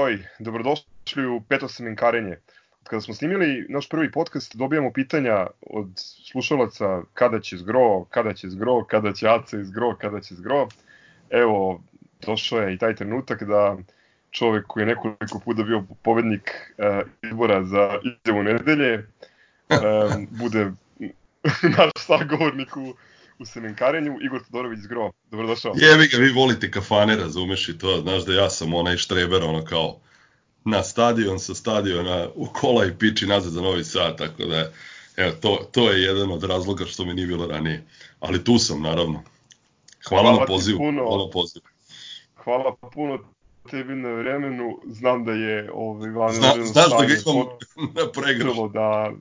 Oj, dobrodošli u petosmenkarenje. Kada smo snimili naš prvi podcast, dobijamo pitanja od slušalaca kada će zgro, kada će zgro, kada će Aca izgro, kada će zgro. Evo, došao je i taj trenutak da čovek koji je nekoliko puta bio pobednik uh, izbora za izjavu nedelje uh, bude naš sagovornik u u semenkarenju, Igor Todorović Zgro, dobrodošao. Jevi ga, vi volite kafane, razumeš i to, znaš da ja sam onaj štreber, ono kao na stadion, sa stadiona u kola i piči nazad za Novi Sad, tako da, evo, to, to je jedan od razloga što mi nije bilo ranije. Ali tu sam, naravno. Hvala, hvala na pozivu. Puno, hvala pozivu. Hvala puno tebi na vremenu, znam da je ovaj, Zna, znaš da ga imam na pregršt. Da,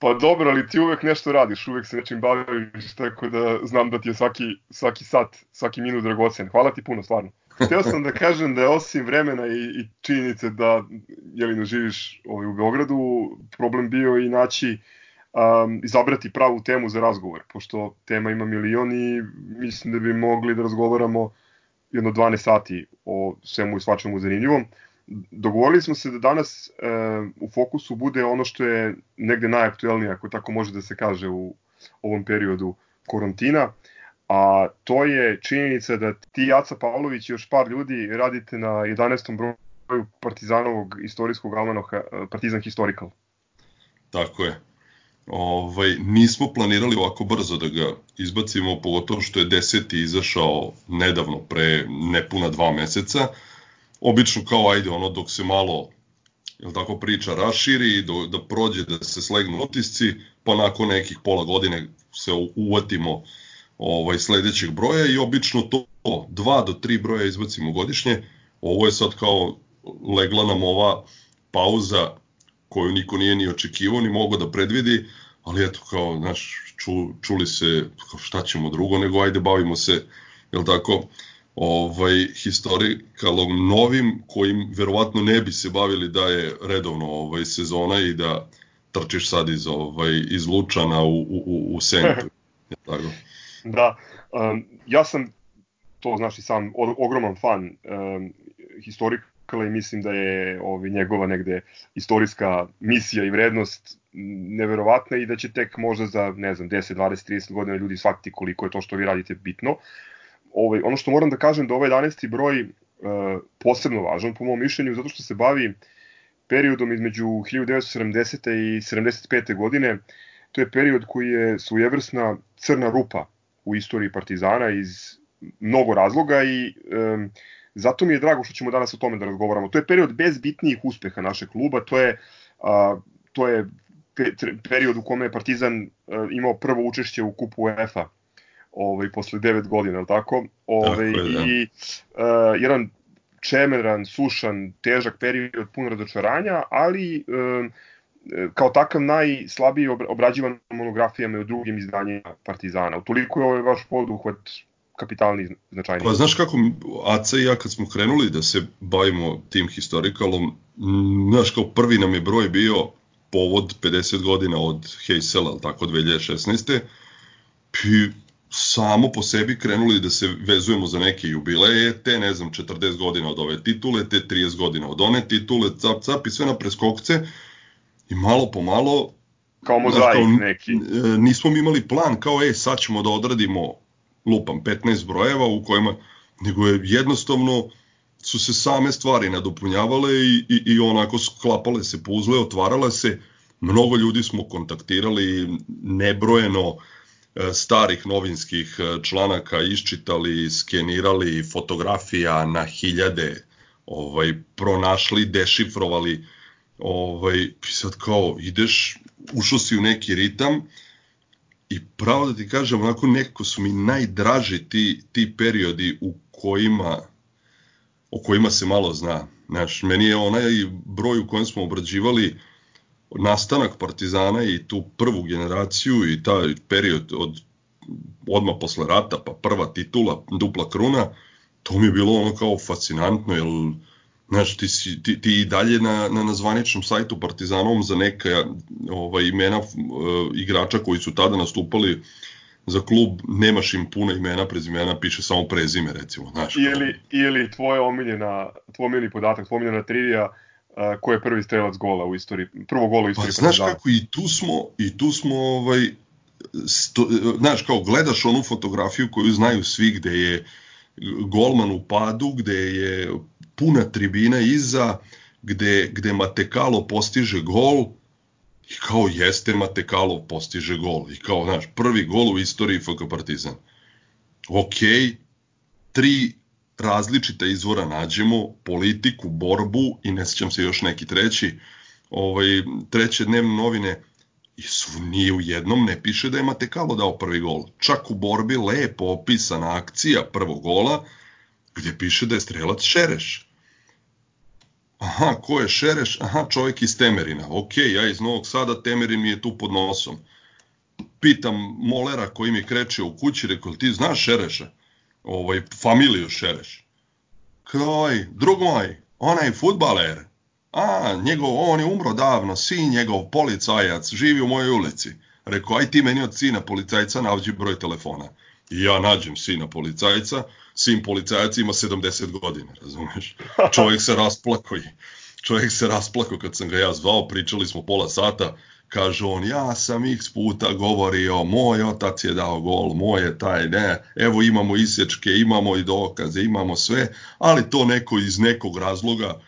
Pa dobro, ali ti uvek nešto radiš, uvek se nečim baviš, tako da znam da ti je svaki, svaki sat, svaki minut dragocen. Hvala ti puno, stvarno. Hteo sam da kažem da je osim vremena i, i činjenice da jelino živiš ovaj, u Beogradu, problem bio i naći um, izabrati pravu temu za razgovor, pošto tema ima milion i mislim da bi mogli da razgovaramo jedno 12 sati o svemu i svačemu zanimljivom dogovorili smo se da danas e, u fokusu bude ono što je negde najaktuelnije, ako tako može da se kaže u ovom periodu karantina, a to je činjenica da ti Jaca Pavlović i još par ljudi radite na 11. broju Partizanovog istorijskog almanoha Partizan Historical. Tako je. Ovaj, nismo planirali ovako brzo da ga izbacimo, pogotovo što je deseti izašao nedavno, pre nepuna dva meseca, obično kao ajde ono dok se malo jel tako priča raširi do, da prođe da se slegnu otisci, pa nakon nekih pola godine se uvatimo ovaj sledećeg broja i obično to dva do tri broja izbacimo godišnje. Ovo je sad kao legla nam ova pauza koju niko nije ni očekivao ni mogao da predvidi, ali eto kao znaš ču, čuli se šta ćemo drugo nego ajde bavimo se jel tako ovaj, historikalom novim, kojim verovatno ne bi se bavili da je redovno ovaj, sezona i da trčiš sad iz, ovaj, iz Lučana u, u, u Sentu. Tako. Da, um, ja sam, to znaš i sam, ogroman fan um, historikala i mislim da je ovaj, njegova negde istorijska misija i vrednost neverovatna i da će tek možda za, ne znam, 10, 20, 30 godina ljudi shvatiti koliko je to što vi radite bitno. Uh, ovaj, ono što moram da kažem da ovaj 11. broj uh, posebno važan po mom mišljenju zato što se bavi periodom između 1970. i 75. godine. To je period koji je svojevrsna crna rupa u istoriji Partizana iz mnogo razloga i um, zato mi je drago što ćemo danas o tome da razgovaramo. To je period bez bitnijih uspeha našeg kluba, to je, uh, to je pe, period u kome je Partizan uh, imao prvo učešće u kupu UEFA ovaj, posle 9 godina, ali tako? Ovaj, tako je, da. I uh, jedan čemeran, sušan, težak period, pun razočaranja, ali um, kao takav najslabiji obrađivan monografijama i u drugim izdanjima Partizana. Utoliko je ovaj vaš poduhvat kapitalni značajni. Pa znaš kako, Aca i ja kad smo krenuli da se bavimo tim historikalom, znaš kao prvi nam je broj bio povod 50 godina od Heysela, tako 2016. Pi, samo po sebi krenuli da se vezujemo za neke jubileje, te ne znam 40 godina od ove titule, te 30 godina od one titule, cap cap i sve na preskokce i malo po malo kao mozaik kao, neki. E, nismo mi imali plan kao e sad ćemo da odradimo lupam 15 brojeva u kojima nego je jednostavno su se same stvari nadopunjavale i, i, i onako sklapale se puzle, otvarale se, mnogo ljudi smo kontaktirali, nebrojeno, E, starih novinskih e, članaka iščitali, skenirali fotografija na hiljade, ovaj pronašli, dešifrovali, ovaj sad kao ideš, ušao si u neki ritam i pravo da ti kažem, onako neko su mi najdraži ti, ti periodi u kojima o kojima se malo zna. Znaš, meni je onaj broj u kojem smo obrađivali nastanak Partizana i tu prvu generaciju i taj period od odmah posle rata, pa prva titula, dupla kruna, to mi je bilo ono kao fascinantno, jer znaš, ti, si, ti, ti i dalje na, na, na zvaničnom sajtu Partizanovom za neka ovaj, imena uh, igrača koji su tada nastupali za klub, nemaš im puno imena, prezimena, piše samo prezime, recimo. Znaš, ili, ili tvoje omiljena, tvoj omiljeni podatak, tvoj omiljena trivija, ko je prvi strelac gola u istoriji, prvo gola u pa, istoriji. Pa znaš kako, i tu smo, i tu smo, ovaj, sto, znaš, kao gledaš onu fotografiju koju znaju svi gde je golman u padu, gde je puna tribina iza, gde, gde Matekalo postiže gol, I kao jeste Matekalov postiže gol. I kao, znaš, prvi gol u istoriji FK Partizan. Ok, tri različita izvora nađemo, politiku, borbu i ne sećam se još neki treći, ovaj, treće dnevne novine, i su, nije u jednom ne piše da je Matekalo dao prvi gol. Čak u borbi lepo opisana akcija prvog gola, gde piše da je strelac Šereš. Aha, ko je Šereš? Aha, čovjek iz Temerina. Ok, ja iz Novog Sada, Temerin mi je tu pod nosom. Pitam Molera koji mi kreće u kući, rekao, ti znaš Šereša? Ovaj, familiju Šereš. Kaj, drug moj, onaj futbaler. A, njegov, on je umro davno, sin njegov policajac, živi u mojoj ulici. Rekao, aj ti meni od sina policajca nađi broj telefona. I ja nađem sina policajca, sin policajac ima 70 godina, razumeš? Čovjek se rasplako i čovjek se rasplako kad sam ga ja zvao, pričali smo pola sata, kaže on, ja sam x puta govorio, moj otac je dao gol, moj je taj, ne, evo imamo isječke, imamo i dokaze, imamo sve, ali to neko iz nekog razloga,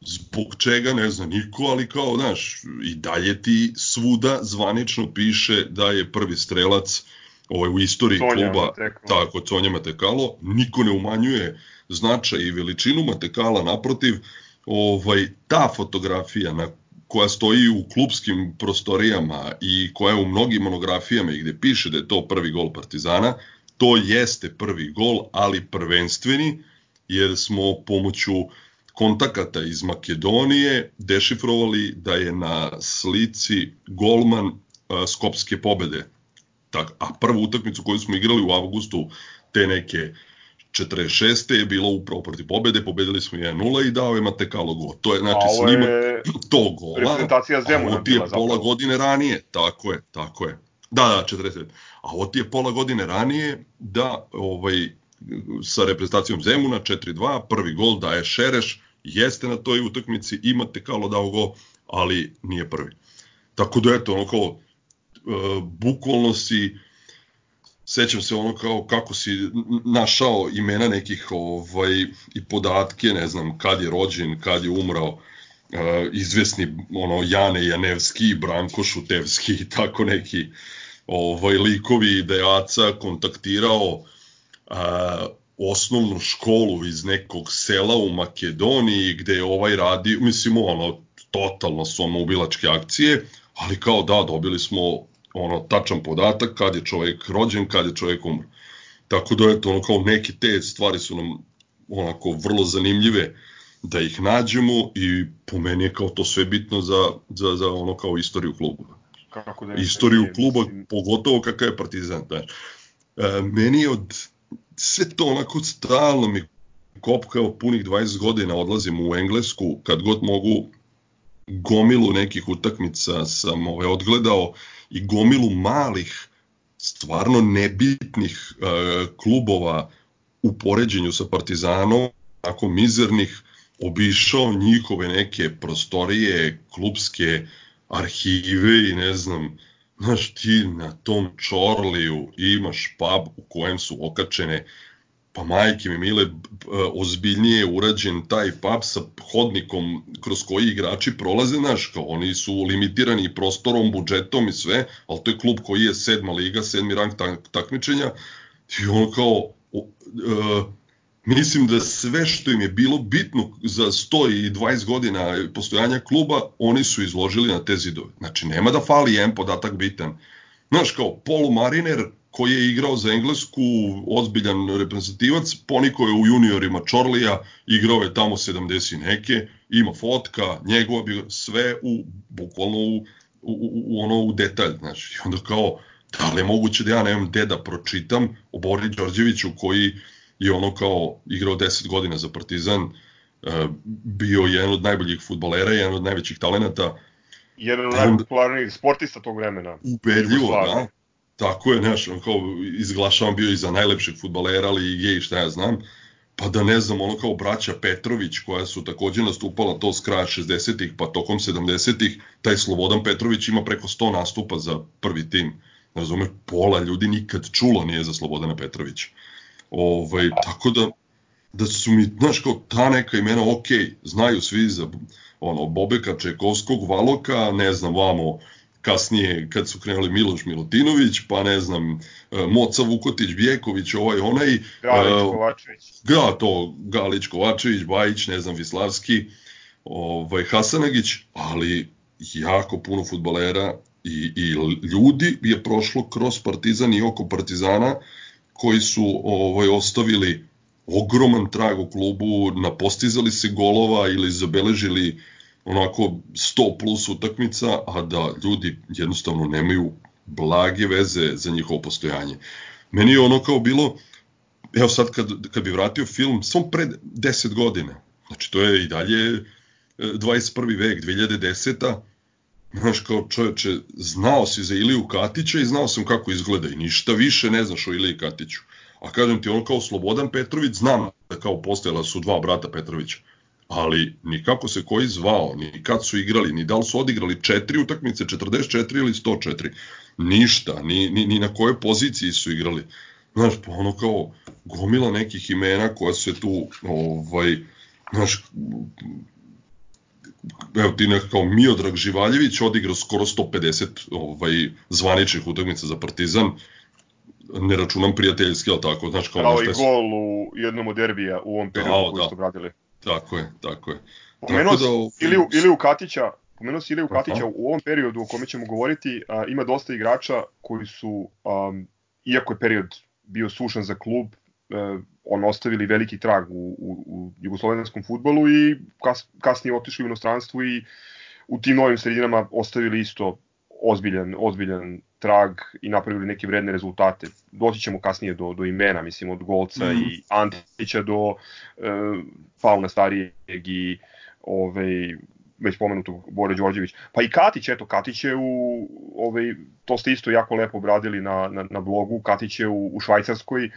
zbog čega, ne zna niko, ali kao, znaš, i dalje ti svuda zvanično piše da je prvi strelac ovaj, u istoriji Sonja kluba, Matekalo. tako, Sonja Matekalo, niko ne umanjuje značaj i veličinu Matekala, naprotiv, ovaj, ta fotografija na koja stoji u klubskim prostorijama i koja je u mnogim monografijama i gde piše da je to prvi gol Partizana, to jeste prvi gol, ali prvenstveni, jer smo pomoću kontakata iz Makedonije dešifrovali da je na slici golman Skopske pobede. A prvu utakmicu koju smo igrali u avgustu te neke 46. je bilo upravo protiv pobede, pobedili smo 1-0 i dao je Matekalo gol. To je znači snima to gola. Reprezentacija Zemuna ovo ti je pola godine ranije, tako je, tako je. Da, da, 40. A ovo ti je pola godine ranije da ovaj sa reprezentacijom Zemuna 4-2, prvi gol daje Šereš, jeste na toj utakmici, imate Kalo dao gol, ali nije prvi. Tako da eto, ono kao, E, bukvalno si sećam se ono kao kako si našao imena nekih ovaj i podatke, ne znam, kad je rođen, kad je umrao, uh, izvesni ono Jane Janevski, Branko Šutevski i tako neki ovaj likovi idejaca kontaktirao uh, osnovnu školu iz nekog sela u Makedoniji gde je ovaj radio, mislim ono totalno samoubilačke akcije, ali kao da dobili smo ono tačan podatak kad je čovjek rođen, kad je čovjek umro. Tako da eto ono kao neke te stvari su nam onako vrlo zanimljive da ih nađemo i po meni je kao to sve bitno za, za, za ono kao istoriju kluba. Kako da istoriju je, kluba, mislim... pogotovo kakav je Partizan. Znaš. E, meni je od sve to onako stalno mi kopkao punih 20 godina odlazim u Englesku kad god mogu gomilu nekih utakmica sam ovaj, odgledao i gomilu malih, stvarno nebitnih uh, klubova u poređenju sa Partizanom, ako mizernih, obišao njihove neke prostorije, klubske arhive i ne znam, znaš ti na tom Čorliju imaš pub u kojem su okačene pa majke mi mile, ozbiljnije urađen taj pub sa hodnikom kroz koji igrači prolaze, znaš, kao oni su limitirani prostorom, budžetom i sve, ali to je klub koji je sedma liga, sedmi rang takmičenja i on kao, uh, mislim da sve što im je bilo bitno za 120 godina postojanja kluba, oni su izložili na te zidove. Znači, nema da fali jedan podatak bitan. Znaš, kao, Paul Mariner, koji je igrao za Englesku, ozbiljan reprezentativac, poniko je u juniorima Čorlija, igrao je tamo 70 neke, ima fotka, njegova bi sve u, bukvalno u, u, u, ono u detalj, znači, i onda kao, da li je moguće da ja nemam gde da pročitam o Bori Đorđeviću koji je ono kao igrao 10 godina za Partizan, e, bio jedan od najboljih futbolera, jedan od najvećih talenata. Jedan od najpopularnijih sportista tog vremena. Ubedljivo, da tako je, on kao izglašavan bio i za najlepšeg futbalera lige i šta ja znam, pa da ne znam, ono kao braća Petrović koja su takođe nastupala to s kraja 60-ih pa tokom 70-ih, taj Slobodan Petrović ima preko 100 nastupa za prvi tim. Razumeš, pola ljudi nikad čulo nije za Slobodana Petrovića. Ovaj, tako da, da su mi, znaš, kao ta neka imena, ok, znaju svi za ono, Bobeka Čekovskog, Valoka, ne znam, vamo, kasnije kad su krenuli Miloš Milutinović, pa ne znam, e, Moca Vukotić, Bjeković, ovaj onaj. Galić, uh, Kovačević. Da, to, Galić, Kovačević, Bajić, ne znam, Vislavski, ovaj, Hasanagić, ali jako puno futbolera i, i ljudi je prošlo kroz Partizan i oko Partizana koji su ovaj ostavili ogroman trag u klubu, napostizali se golova ili zabeležili onako 100 plus utakmica, a da ljudi jednostavno nemaju blage veze za njihovo postojanje. Meni je ono kao bilo, evo sad kad, kad bi vratio film, sam pre 10 godina, znači to je i dalje 21. E, vek, 2010. Znaš, kao čoveče, znao si za Iliju Katića i znao sam kako izgleda i ništa više ne znaš o Iliji Katiću. A kažem ti, ono kao Slobodan Petrović, znam da kao postojala su dva brata Petrovića ali ni kako se koji zvao, ni kad su igrali, ni da li su odigrali četiri utakmice, 44 ili 104, ništa, ni, ni, ni na kojoj poziciji su igrali. Znaš, pa ono kao gomila nekih imena koja se tu, ovaj, znaš, evo ti nekako Miodrag Živaljević odigrao skoro 150 ovaj, zvaničnih utakmica za Partizan, ne računam prijateljski, ali tako, znaš kao... Kao i gol u jednom od derbija u ovom periodu koji da. su obradili. Tako je, tako je. Pomenuo da, ili, ili u Katića, pomenuo si Iliju Katića u ovom periodu o kome ćemo govoriti, a, ima dosta igrača koji su, a, iako je period bio sušan za klub, a, e, on ostavili veliki trag u, u, u jugoslovenskom futbolu i kas, kasnije otišli u inostranstvo i u tim novim sredinama ostavili isto ozbiljan, ozbiljan trag i napravili neke vredne rezultate. Doći ćemo kasnije do, do imena, mislim, od Golca mm. i Antića do e, Fauna Starijeg i ovaj, već pomenutog Bore Đorđević. Pa i Katić, eto, Katić je u, ovaj, to ste isto jako lepo obradili na, na, na blogu, Katić je u, u Švajcarskoj e,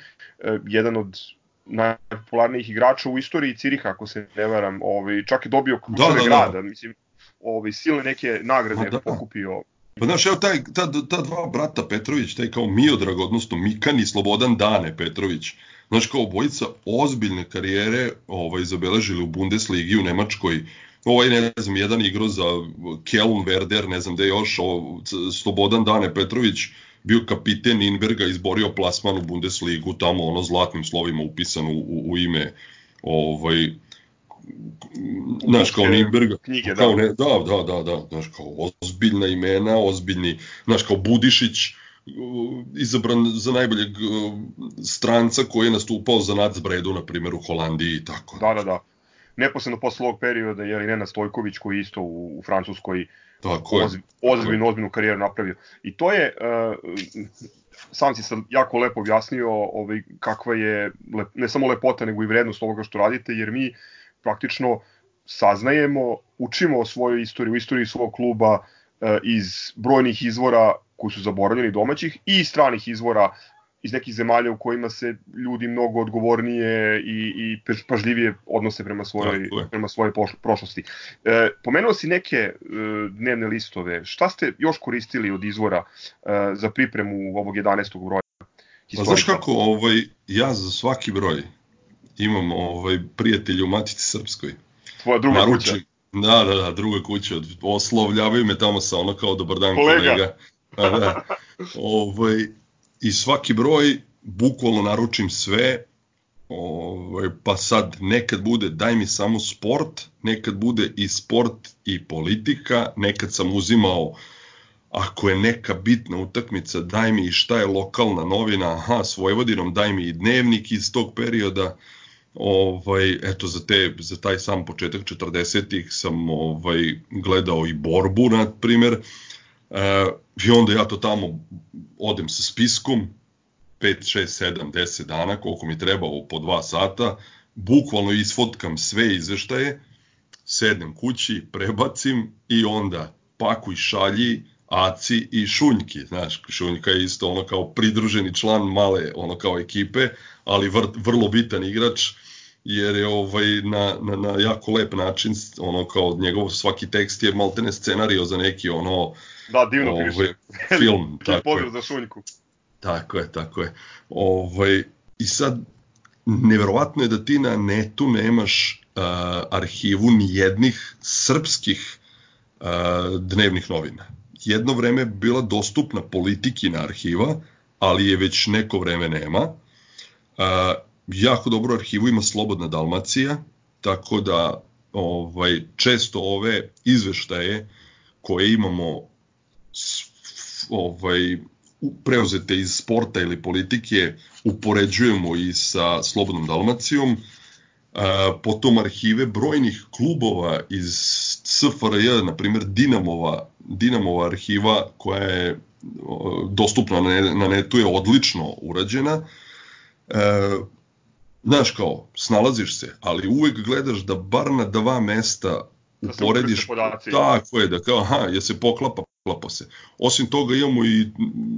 jedan od najpopularnijih igrača u istoriji Ciriha, ako se ne varam, ovaj, čak je dobio ključeve da, da, da. grada, mislim, ovaj, silne neke nagrade da. pokupio Pa znaš, evo taj, ta, ta dva brata Petrović, taj kao Miodrag, odnosno Mikan i Slobodan Dane Petrović, znaš, kao obojica ozbiljne karijere ovaj, zabeležili u Bundesligi u Nemačkoj, ovaj, ne znam, jedan igro za Kelm, Werder, ne znam je još, o, Slobodan Dane Petrović bio kapiten Inberga, izborio plasman u Bundesligu, tamo ono zlatnim slovima upisano u, u ime ovaj, znaš, kao Nimberga. Knjige, kao da. Ne, da, da, da, da, znaš, kao ozbiljna imena, ozbiljni, znaš, kao Budišić, izabran za najboljeg stranca koji je nastupao za Nacbredu, na primjer, u Holandiji i tako. Da, da, da. Neposledno posle ovog perioda je i Nena Stojković koji isto u, u Francuskoj tako oz, ozbiljnu, ozbiljnu karijeru napravio. I to je, uh, sam si sad jako lepo objasnio ovaj, kakva je ne samo lepota nego i vrednost ovoga što radite, jer mi uh, praktično saznajemo, učimo o svojoj istoriji, o istoriji svog kluba e, iz brojnih izvora koji su zaboravljeni domaćih i stranih izvora iz nekih zemalja u kojima se ljudi mnogo odgovornije i, i pažljivije odnose prema svojoj, prema svojoj prošlosti. E, pomenuo si neke e, dnevne listove. Šta ste još koristili od izvora e, za pripremu ovog 11. broja? Pa znaš kako, ovaj, ja za svaki broj imam ovaj, prijatelj u Matici Srpskoj. Tvoja druga Naručim, kuća? Da, da, da, druga kuća. Oslovljavaju me tamo sa ono kao dobar dan kolega. kolega. Da, da. ovaj, I svaki broj bukvalno naručim sve, ovaj, pa sad nekad bude daj mi samo sport, nekad bude i sport i politika, nekad sam uzimao ako je neka bitna utakmica, daj mi i šta je lokalna novina, aha, s Vojvodinom, daj mi i dnevnik iz tog perioda, ovaj, eto, za, te, za taj sam početak 40-ih sam ovaj, gledao i borbu, na primer, e, i onda ja to tamo odem sa spiskom, 5, 6, 7, 10 dana, koliko mi treba po 2 sata, bukvalno isfotkam sve izveštaje, sednem kući, prebacim i onda pakuj šalji, Aci i Šunjki, znaš, Šunjka je isto ono kao pridruženi član male ono kao ekipe, ali vr, vrlo bitan igrač, jer je ovaj na, na, na jako lep način, ono kao njegov svaki tekst je maltene scenario za neki ono Da, divno ovaj, piše. Film, tako je. za Šunjku. Tako je, tako je. Ovaj, I sad, neverovatno je da ti na netu nemaš uh, arhivu ni jednih srpskih uh, dnevnih novina. Jedno vreme bila dostupna politikina arhiva, ali je već neko vreme nema. Uh, jako dobro arhivu ima Slobodna Dalmacija, tako da ovaj često ove izveštaje koje imamo ovaj preuzete iz sporta ili politike upoređujemo i sa Slobodnom Dalmacijom, potom arhive brojnih klubova iz SFRJ, na primjer Dinamova, Dinamova arhiva koja je dostupna na netu je odlično urađena. Znaš kao, snalaziš se, ali uvek gledaš da bar na dva mesta da uporediš, da tako je, da kao, aha, je se poklapa, poklapa se. Osim toga imamo i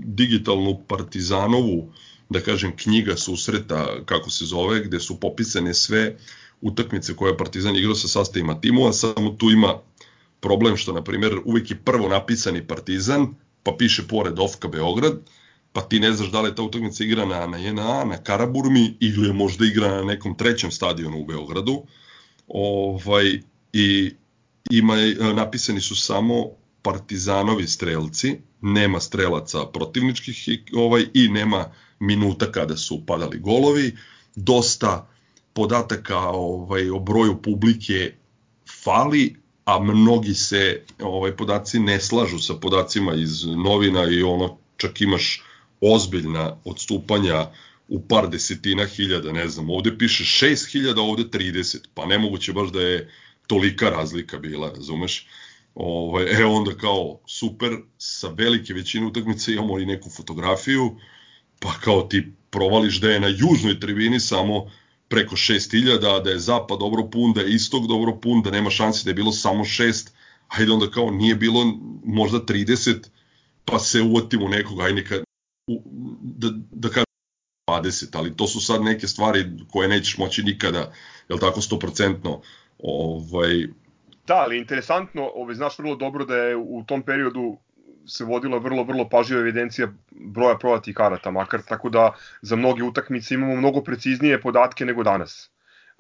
digitalnu partizanovu, da kažem, knjiga susreta, kako se zove, gde su popisane sve utakmice koje je Partizan igrao sa sastavima timova, samo tu ima problem što, na primjer, uvek je prvo napisani Partizan, pa piše pored Ofka Beograd, pa ti ne znaš da li je ta utakmica igrana na JNA, na Karaburmi ili je možda igrana na nekom trećem stadionu u Beogradu. Ovaj, I ima, napisani su samo partizanovi strelci, nema strelaca protivničkih ovaj, i nema minuta kada su padali golovi, dosta podataka ovaj, o broju publike fali, a mnogi se ovaj podaci ne slažu sa podacima iz novina i ono čak imaš ozbiljna odstupanja u par desetina hiljada, ne znam, ovde piše 6000, ovde 30, pa nemoguće baš da je tolika razlika bila, razumeš? Ovaj, e onda kao super, sa velike većine utakmice imamo i neku fotografiju, pa kao ti provališ da je na južnoj tribini samo preko 6000, da je zapad dobro pun, da je istok dobro pun, da nema šansi da je bilo samo 6, ajde onda kao nije bilo možda 30, pa se uvatimo nekog, ajde neka, da, da kažem 20, ali to su sad neke stvari koje nećeš moći nikada, jel tako, 100% ovaj, Da, ali interesantno, ovaj, znaš vrlo dobro da je u tom periodu se vodila vrlo, vrlo pažljiva evidencija broja prodatih karata, makar tako da za mnoge utakmice imamo mnogo preciznije podatke nego danas.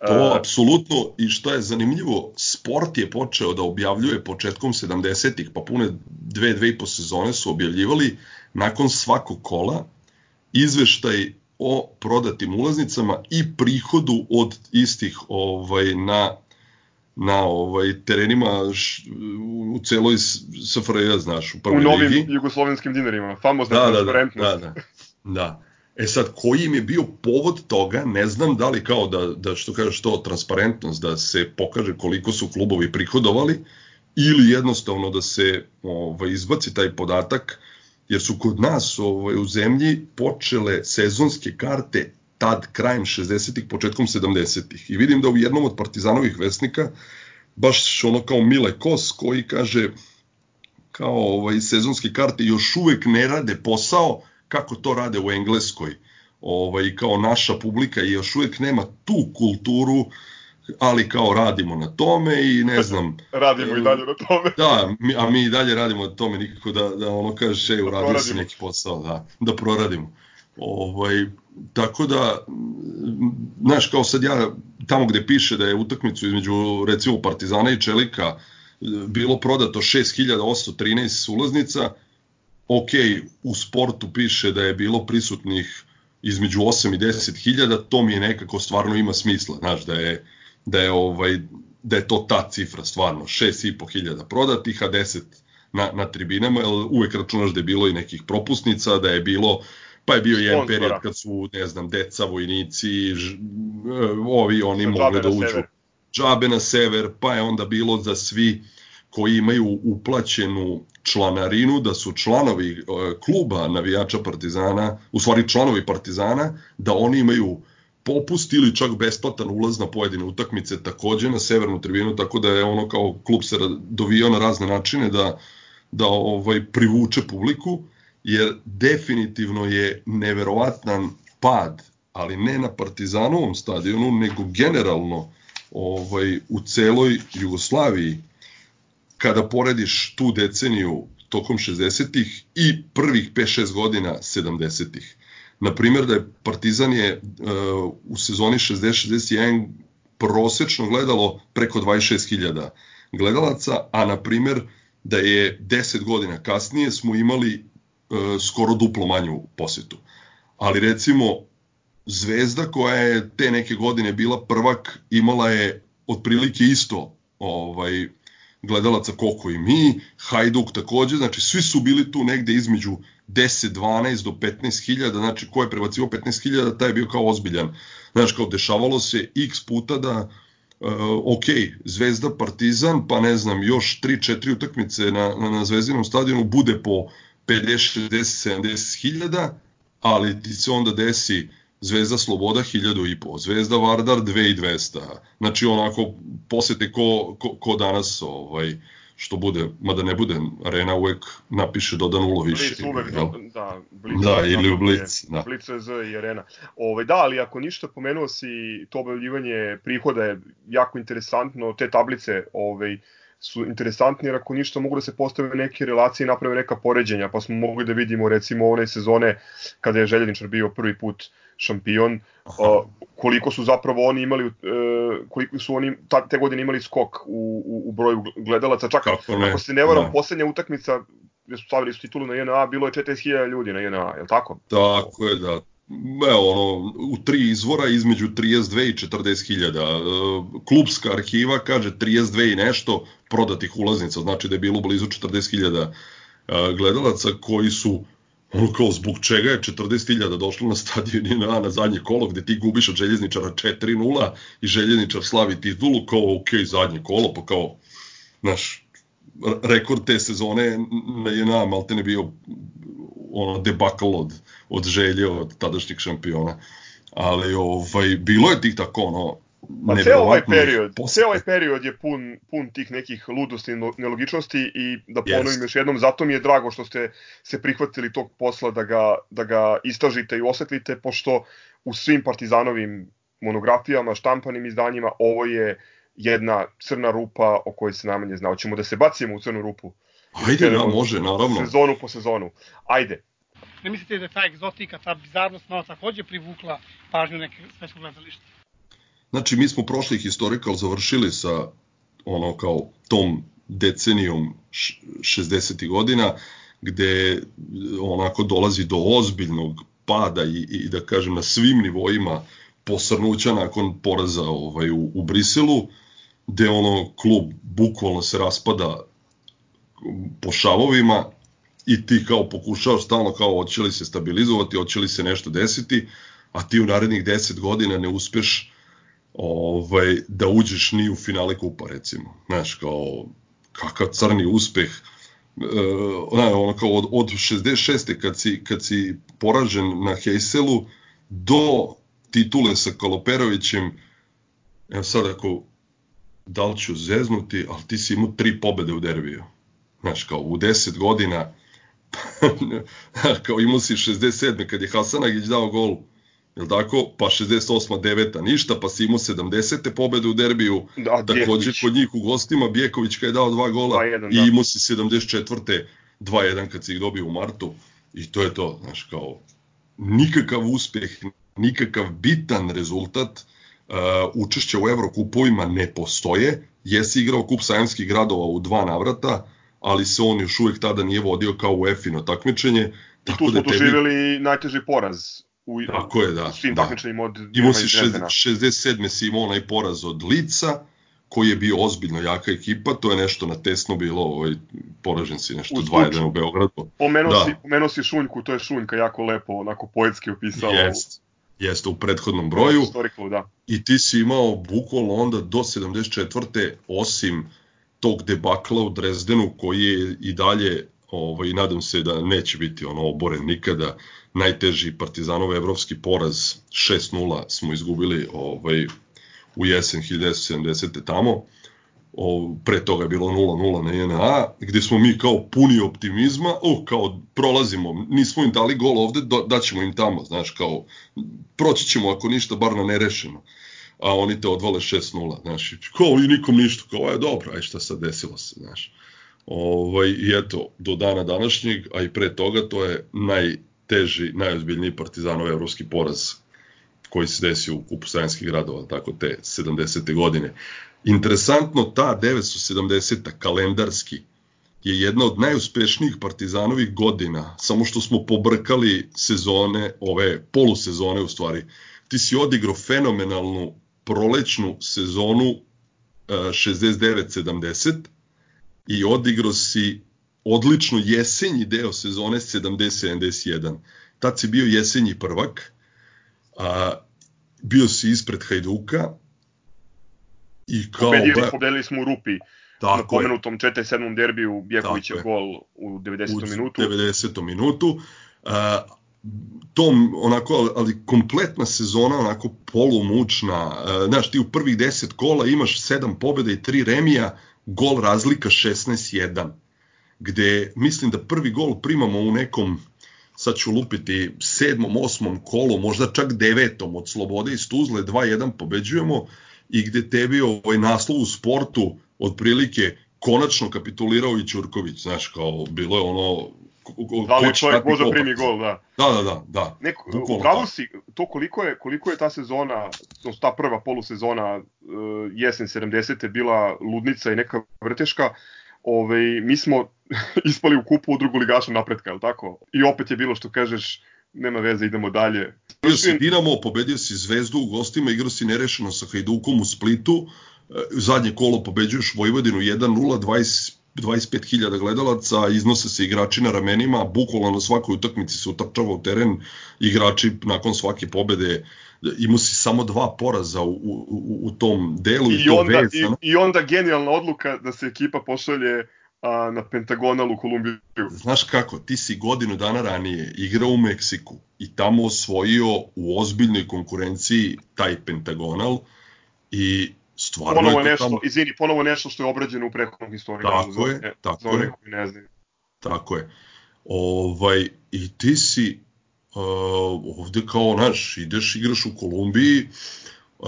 To uh, apsolutno i što je zanimljivo, sport je počeo da objavljuje početkom 70-ih, pa pune dve, dve i po sezone su objavljivali nakon svakog kola izveštaj o prodatim ulaznicama i prihodu od istih ovaj na na ovaj terenima š, u celoj SFRJ, znaš, u prvoj ligi. U novim ligi. jugoslovenskim dinarima, famozna da, transparentnost. Da, da, da, da. E sad, koji im je bio povod toga, ne znam da li kao da, da što kažeš to, transparentnost, da se pokaže koliko su klubovi prihodovali, ili jednostavno da se ovaj, izbaci taj podatak, jer su kod nas ovaj, u zemlji počele sezonske karte tad krajem 60-ih, početkom 70-ih. I vidim da u jednom od partizanovih vesnika, baš ono kao Mile Kos, koji kaže kao ovaj, sezonske karte još uvek ne rade posao kako to rade u Engleskoj. Ovaj, kao naša publika i još uvek nema tu kulturu ali kao radimo na tome i ne znam. radimo i dalje na tome. Da, mi, a mi i dalje radimo na tome, nikako da, da ono kaže, ej, uradio se neki posao, da, da proradimo. Ovaj, tako da, znaš, kao sad ja, tamo gde piše da je utakmicu između, recimo, Partizana i Čelika bilo prodato 6813 ulaznica, ok, u sportu piše da je bilo prisutnih između 8 i 10 hiljada, to mi je nekako stvarno ima smisla, znaš, da je, da je, ovaj, da je to ta cifra stvarno, 6,5 hiljada prodatih, a 10 na, na tribinama, jer uvek računaš da je bilo i nekih propusnica, da je bilo Pa je bio jedan period kad su, ne znam, deca, vojnici, ž, ovi, oni mogli da uđu. Sever. Džabe na sever, pa je onda bilo za svi koji imaju uplaćenu članarinu, da su članovi e, kluba navijača Partizana, u stvari članovi Partizana, da oni imaju popust ili čak besplatan ulaz na pojedine utakmice takođe na severnu tribinu, tako da je ono kao klub se dovio na razne načine da da ovaj privuče publiku, jer definitivno je neverovatan pad, ali ne na Partizanovom stadionu, nego generalno ovaj u celoj Jugoslaviji kada porediš tu deceniju tokom 60-ih i prvih 5-6 godina 70-ih. Na primjer da je Partizan je uh, u sezoni 60-61 prosečno gledalo preko 26.000 gledalaca, a na primjer da je 10 godina kasnije smo imali uh, skoro duplo manju posetu. Ali recimo Zvezda koja je te neke godine bila prvak imala je otprilike isto ovaj gledalaca koliko i mi, Hajduk takođe, znači svi su bili tu negde između 10, 12 do 15 hiljada, znači ko je prebacivo 15 hiljada, taj je bio kao ozbiljan. Znači, kao dešavalo se x puta da Uh, ok, Zvezda Partizan, pa ne znam, još 3-4 utakmice na, na, na Zvezdinom stadionu bude po 50, 60, 70 hiljada, ali ti se onda desi Zvezda Sloboda 1000 i po, Zvezda Vardar 2200. Znači onako posete ko, ko, ko danas ovaj što bude, mada ne bude, arena uvek napiše dodan ulo više. Blic uvek, jel? da, Blic, da, ili u Blic, da. Blic Z i arena. Ove, da, ali ako ništa pomenuo si to objavljivanje prihoda je jako interesantno, te tablice ovaj, su interesantni jer ako ništa mogu da se postave neke relacije i naprave neka poređenja, pa smo mogli da vidimo recimo one sezone kada je Željeničar bio prvi put uh, šampion, uh, koliko su zapravo oni imali, uh, koliko su oni ta, te godine imali skok u, u, u broju gledalaca, čak ako se ne varam, da. poslednja utakmica gde su stavili su titulu na JNA, bilo je 40.000 ljudi na JNA, je li tako? Tako je, da. Evo, ono, u tri izvora između 32 i 40.000. Klubska arhiva kaže 32 i nešto prodatih ulaznica, znači da je bilo blizu 40.000 gledalaca koji su ono kao zbog čega je 40.000 došlo na stadion na, na zadnje kolo gde ti gubiš od željezničara 4-0 i željezničar slavi titulu kao ok, zadnje kolo, pa kao znaš, rekord te sezone na JNA malte ne bio ono debakl od, od želje od tadašnjeg šampiona. Ali ovaj bilo je tih tako ono Pa ceo ovaj period, ceo ovaj period je pun, pun tih nekih ludosti i nelogičnosti i da ponovim yes. još jednom, zato mi je drago što ste se prihvatili tog posla da ga, da ga istražite i osvetlite, pošto u svim partizanovim monografijama, štampanim izdanjima, ovo je jedna crna rupa o kojoj se najmanje zna. Hoćemo da se bacimo u crnu rupu. Ajde, da, može, naravno. Sezonu po sezonu. Ajde. Ne mislite da ta egzotika, ta bizarnost malo takođe privukla pažnju neke svetskog gledališta? Znači, mi smo prošli historikal završili sa ono kao tom decenijom 60. godina, gde onako dolazi do ozbiljnog pada i, i da kažem na svim nivoima posrnuća nakon poraza ovaj, u, u Briselu, gde ono klub bukvalno se raspada po šavovima i ti kao pokušavaš stalno kao hoće li se stabilizovati, hoće li se nešto desiti, a ti u narednih 10 godina ne uspeš ovaj, da uđeš ni u finale kupa, recimo. Znaš, kao, kakav crni uspeh, uh, ono kao od, od 66. kad si, kad si poražen na Hejselu do titule sa Kaloperovićem, evo sad ako da li ću zeznuti, ali ti si imao tri pobede u derbiju. Znaš, kao u 10 godina, kao imao si 67. kad je Hasanagić dao gol Jel tako? Pa 68. 9. ništa, pa si imao 70. pobede u derbiju, da, takođe kod njih u gostima, Bjeković kad je dao dva gola 2, i da. imao si 74. 2-1 kad si ih dobio u martu i to je to, znaš, kao nikakav uspeh, nikakav bitan rezultat, uh, učešća u Evrokupovima ne postoje, jesi igrao kup sajamskih gradova u dva navrata, ali se on još uvek tada nije vodio kao u EFINO takmičenje. I tu smo da tebi... doživjeli najteži poraz u, Tako je, da. svim da. takmičenjima od Imao si 67. si imao onaj poraz od Lica, koji je bio ozbiljno jaka ekipa, to je nešto na tesno bilo, ovaj, poražen si nešto 2-1 u Beogradu. Pomenuo, da. si, pomenuo si Šunjku, to je Šunjka jako lepo, onako poetski opisao. Jest, jeste u prethodnom broju. Historical, da. I ti si imao bukvalno onda do 74. osim tog debakla u Drezdenu koji je i dalje ovaj, nadam se da neće biti ono oboren nikada najteži Partizanov evropski poraz 6-0 smo izgubili ovaj u jesen 1970. tamo. o, pre toga je bilo 0-0 na JNA, gde smo mi kao puni optimizma, o, kao prolazimo, nismo im dali gol ovde, daćemo im tamo, znaš, kao proći ćemo ako ništa, bar na nerešeno a oni te odvale 6-0, znaš, kao i nikom ništa, kao je dobro, aj šta sad desilo se, znaš. Ovaj, I eto, do dana današnjeg, a i pre toga, to je najteži, najozbiljniji partizanov evropski poraz koji se desio u kupu Sajanskih gradova, tako te 70. godine. Interesantno, ta 970. kalendarski je jedna od najuspešnijih partizanovih godina, samo što smo pobrkali sezone, ove polusezone u stvari. Ti si odigrao fenomenalnu prolećnu sezonu 69-70 e, i odigrao si odlično jesenji deo sezone 70-71. Tad si bio jesenji prvak, a, bio si ispred Hajduka i kao... Pobedili, ba... pobedili smo u Rupi. Tako na pomenutom 4-7 derbiju Bjekovićev gol u 90. u minutu. U 90. minutu. A, tom onako, ali kompletna sezona onako polumučna, znaš ti u prvih 10 kola imaš 7 pobjeda i 3 remija, gol razlika 16-1, gde mislim da prvi gol primamo u nekom sad ću lupiti sedmom, osmom kolu, možda čak devetom od Slobode iz Tuzle, 2-1 pobeđujemo i gde tebi ovaj naslov u sportu otprilike konačno kapitulirao i Ćurković, znaš, kao bilo je ono da li čovjek može primi gol, da. Da, da, da, da. Neko, upravo si, to koliko je, koliko je ta sezona, to ta prva polusezona uh, jesen 70. bila ludnica i neka vrteška, ovaj, mi smo ispali u kupu u drugu ligašu napretka, je tako? I opet je bilo što kažeš, nema veze, idemo dalje. Igrao si Dinamo, pobedio si Zvezdu u gostima, igrao si nerešeno sa Hajdukom u Splitu, e, zadnje kolo pobeđuješ Vojvodinu 1-0, 20 25.000 gledalaca, iznose se igrači na ramenima, bukvalno na svakoj utakmici se utrčava u teren, igrači nakon svake pobede imao si samo dva poraza u, u, u tom delu i, i onda, vezano. i, i onda genijalna odluka da se ekipa pošalje a, na Pentagonal u Kolumbiju. Znaš kako, ti si godinu dana ranije igrao u Meksiku i tamo osvojio u ozbiljnoj konkurenciji taj Pentagonal i stvarno ponovo je nešto, tamo... izvini, ponovo nešto što je obrađeno u prethodnom historiju. Tako je, tako je. Ne znam. Tako je. Ovaj, I ti si uh, ovde kao, naš, ideš, igraš u Kolumbiji, uh,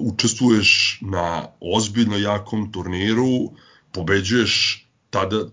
učestvuješ na ozbiljno jakom turniru, pobeđuješ tada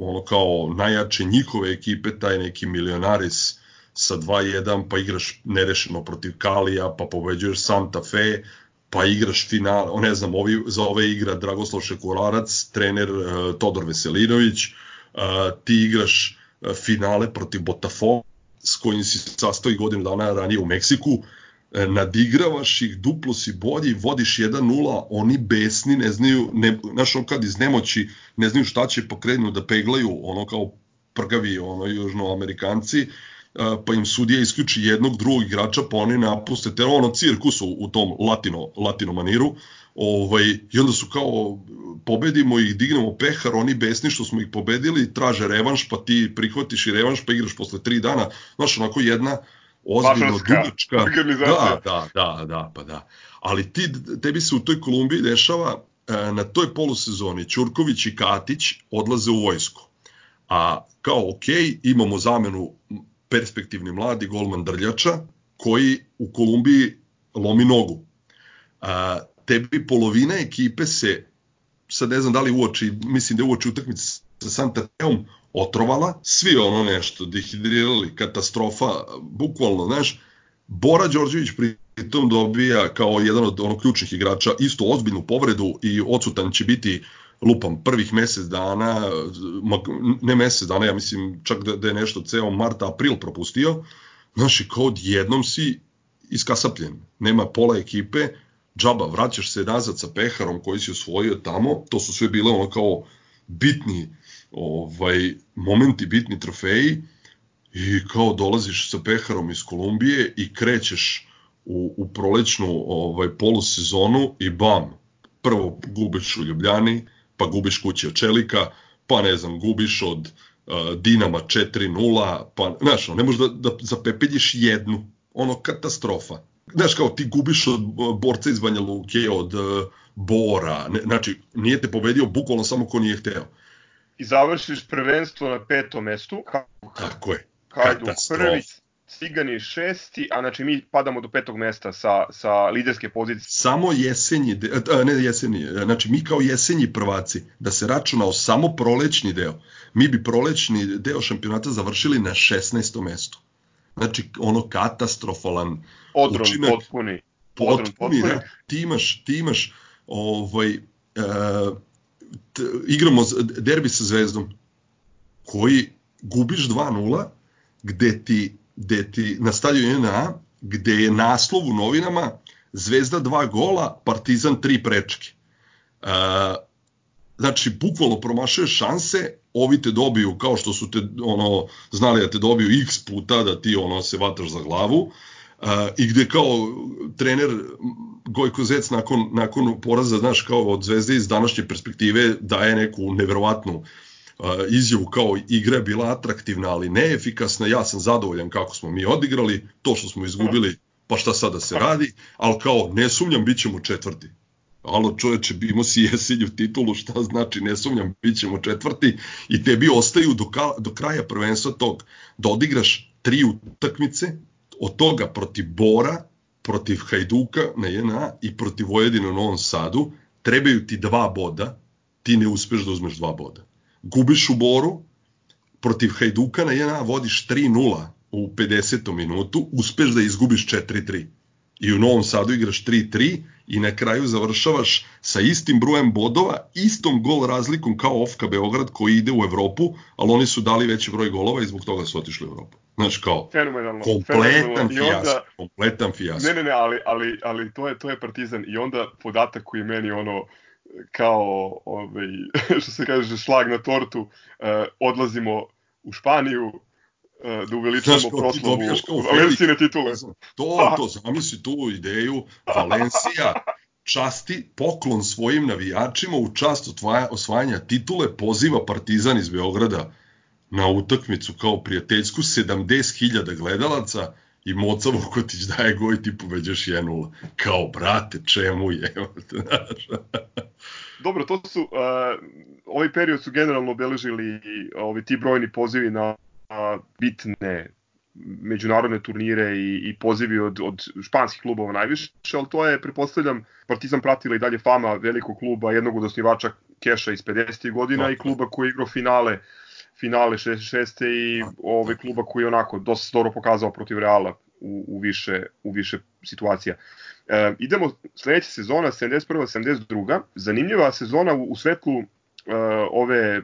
ono kao najjače njihove ekipe, taj neki milionaris sa 2-1, pa igraš nerešeno protiv Kalija, pa pobeđuješ Santa Fe, pa igraš final, ne znam, ovi, za ove igra Dragoslav Šekurarac, trener uh, Todor Veselinović, uh, ti igraš uh, finale protiv Botafoga, s kojim si sastoji godinu dana ranije u Meksiku, uh, nadigravaš ih, duplo si bolji, vodiš 1-0, oni besni, ne znaju, ne, znaš, on kad iz nemoći ne znaju šta će pokrenu da peglaju, ono kao prgavi, ono, južnoamerikanci, uh, pa im sudija isključi jednog drugog igrača, pa oni napuste te ono cirkus u, tom latino, latino maniru, ovaj, i onda su kao pobedimo i dignemo pehar, oni besni što smo ih pobedili, traže revanš, pa ti prihvatiš i revanš, pa igraš posle tri dana, znaš, onako jedna ozbiljno dugačka, da, da, da, da, pa da, ali ti, tebi se u toj Kolumbiji dešava, e, na toj polusezoni Ćurković i Katić odlaze u vojsku, a kao ok, imamo zamenu perspektivni mladi golman Drljača, koji u Kolumbiji lomi nogu. A, tebi polovina ekipe se, sad ne znam da li uoči, mislim da je uoči utakmice sa Santa Feom, otrovala, svi ono nešto, dehidrirali, katastrofa, bukvalno, znaš, Bora Đorđević pritom dobija kao jedan od ono ključnih igrača isto ozbiljnu povredu i odsutan će biti lupam, prvih mesec dana, ne mesec dana, ja mislim čak da, da je nešto ceo marta, april propustio, znaš, i kao odjednom si iskasapljen. Nema pola ekipe, džaba, vraćaš se nazad sa peharom koji si osvojio tamo, to su sve bile ono kao bitni ovaj, momenti, bitni trofeji, i kao dolaziš sa peharom iz Kolumbije i krećeš u, u prolećnu ovaj, polusezonu i bam, prvo gubiš u Ljubljani, pa gubiš kući od Čelika, pa ne znam, gubiš od uh, Dinama 4-0, pa, znaš, ne možeš da, da zapepeljiš jednu, ono katastrofa. znaš kao ti gubiš od borca iz Banja Luke, od uh, Bora, ne, znači nije te pobedio bukvalno samo ko nije hteo. I završiš prvenstvo na petom mestu. Tako je. Hajduk prvi, Cigani šesti, a znači mi padamo do petog mesta sa, sa liderske pozicije. Samo jesenji, ne jesenji, znači mi kao jesenji prvaci, da se računao samo prolećni deo, mi bi prolećni deo šampionata završili na 16. mestu. Znači ono katastrofalan Odron učinak. potpuni. Odron potpuni, da. Ti imaš, ti imaš ovaj, uh, t, igramo derbi sa Zvezdom koji gubiš 2-0 gde ti gde ti na stadionu NA, gde je naslov u novinama Zvezda dva gola, Partizan tri prečke. Uh, znači, bukvalno promašuješ šanse, ovi te dobiju kao što su te ono znali da te dobiju x puta da ti ono se vataš za glavu uh, i gde kao trener Gojko Zec nakon, nakon poraza, znaš, kao od Zvezde iz današnje perspektive daje neku neverovatnu izjavu kao igra je bila atraktivna, ali neefikasna, ja sam zadovoljan kako smo mi odigrali, to što smo izgubili, pa šta sada da se radi, ali kao ne sumnjam, bit ćemo četvrti. Alo čoveče, imao si jesenju titulu, šta znači ne sumnjam, bit ćemo četvrti i tebi ostaju do, ka, do kraja prvenstva tog da odigraš tri utakmice, od toga protiv Bora, protiv Hajduka na JNA i protiv Vojedina u Novom Sadu, trebaju ti dva boda, ti ne uspeš da uzmeš dva boda gubiš u Boru, protiv Hajduka na 1 vodiš 3-0 u 50. minutu, uspeš da izgubiš 4-3. I u Novom Sadu igraš 3-3 i na kraju završavaš sa istim brojem bodova, istom gol razlikom kao Ofka Beograd koji ide u Evropu, ali oni su dali veći broj golova i zbog toga su otišli u Evropu. Znaš kao, fenomenalno, kompletan fijasko, kompletan fijasko. Ne, ne, ne, ali, ali, ali to, je, to je Partizan i onda podatak koji meni ono, kao ovaj, što se kaže šlag na tortu uh, odlazimo u Španiju da uveličamo proslavu Valencijne titule. To, to, zamisli tu ideju Valencija časti poklon svojim navijačima u čast osvajanja titule poziva Partizan iz Beograda na utakmicu kao prijateljsku 70.000 gledalaca i Moca Vukotić daje goj ti pobeđaš 1-0. Kao, brate, čemu je? Dobro, to su, uh, ovaj period su generalno obeležili ovi ti brojni pozivi na bitne međunarodne turnire i, i pozivi od, od španskih klubova najviše, ali to je, prepostavljam, Partizan pratila i dalje fama velikog kluba, jednog od osnivača Keša iz 50. godina no. i kluba koji je igrao finale finale 66. i ovaj kluba koji je onako dosta dobro pokazao protiv Reala u, u, više, u više situacija. E, idemo sledeća sezona, 71. 72. Zanimljiva sezona u, u svetlu e, ove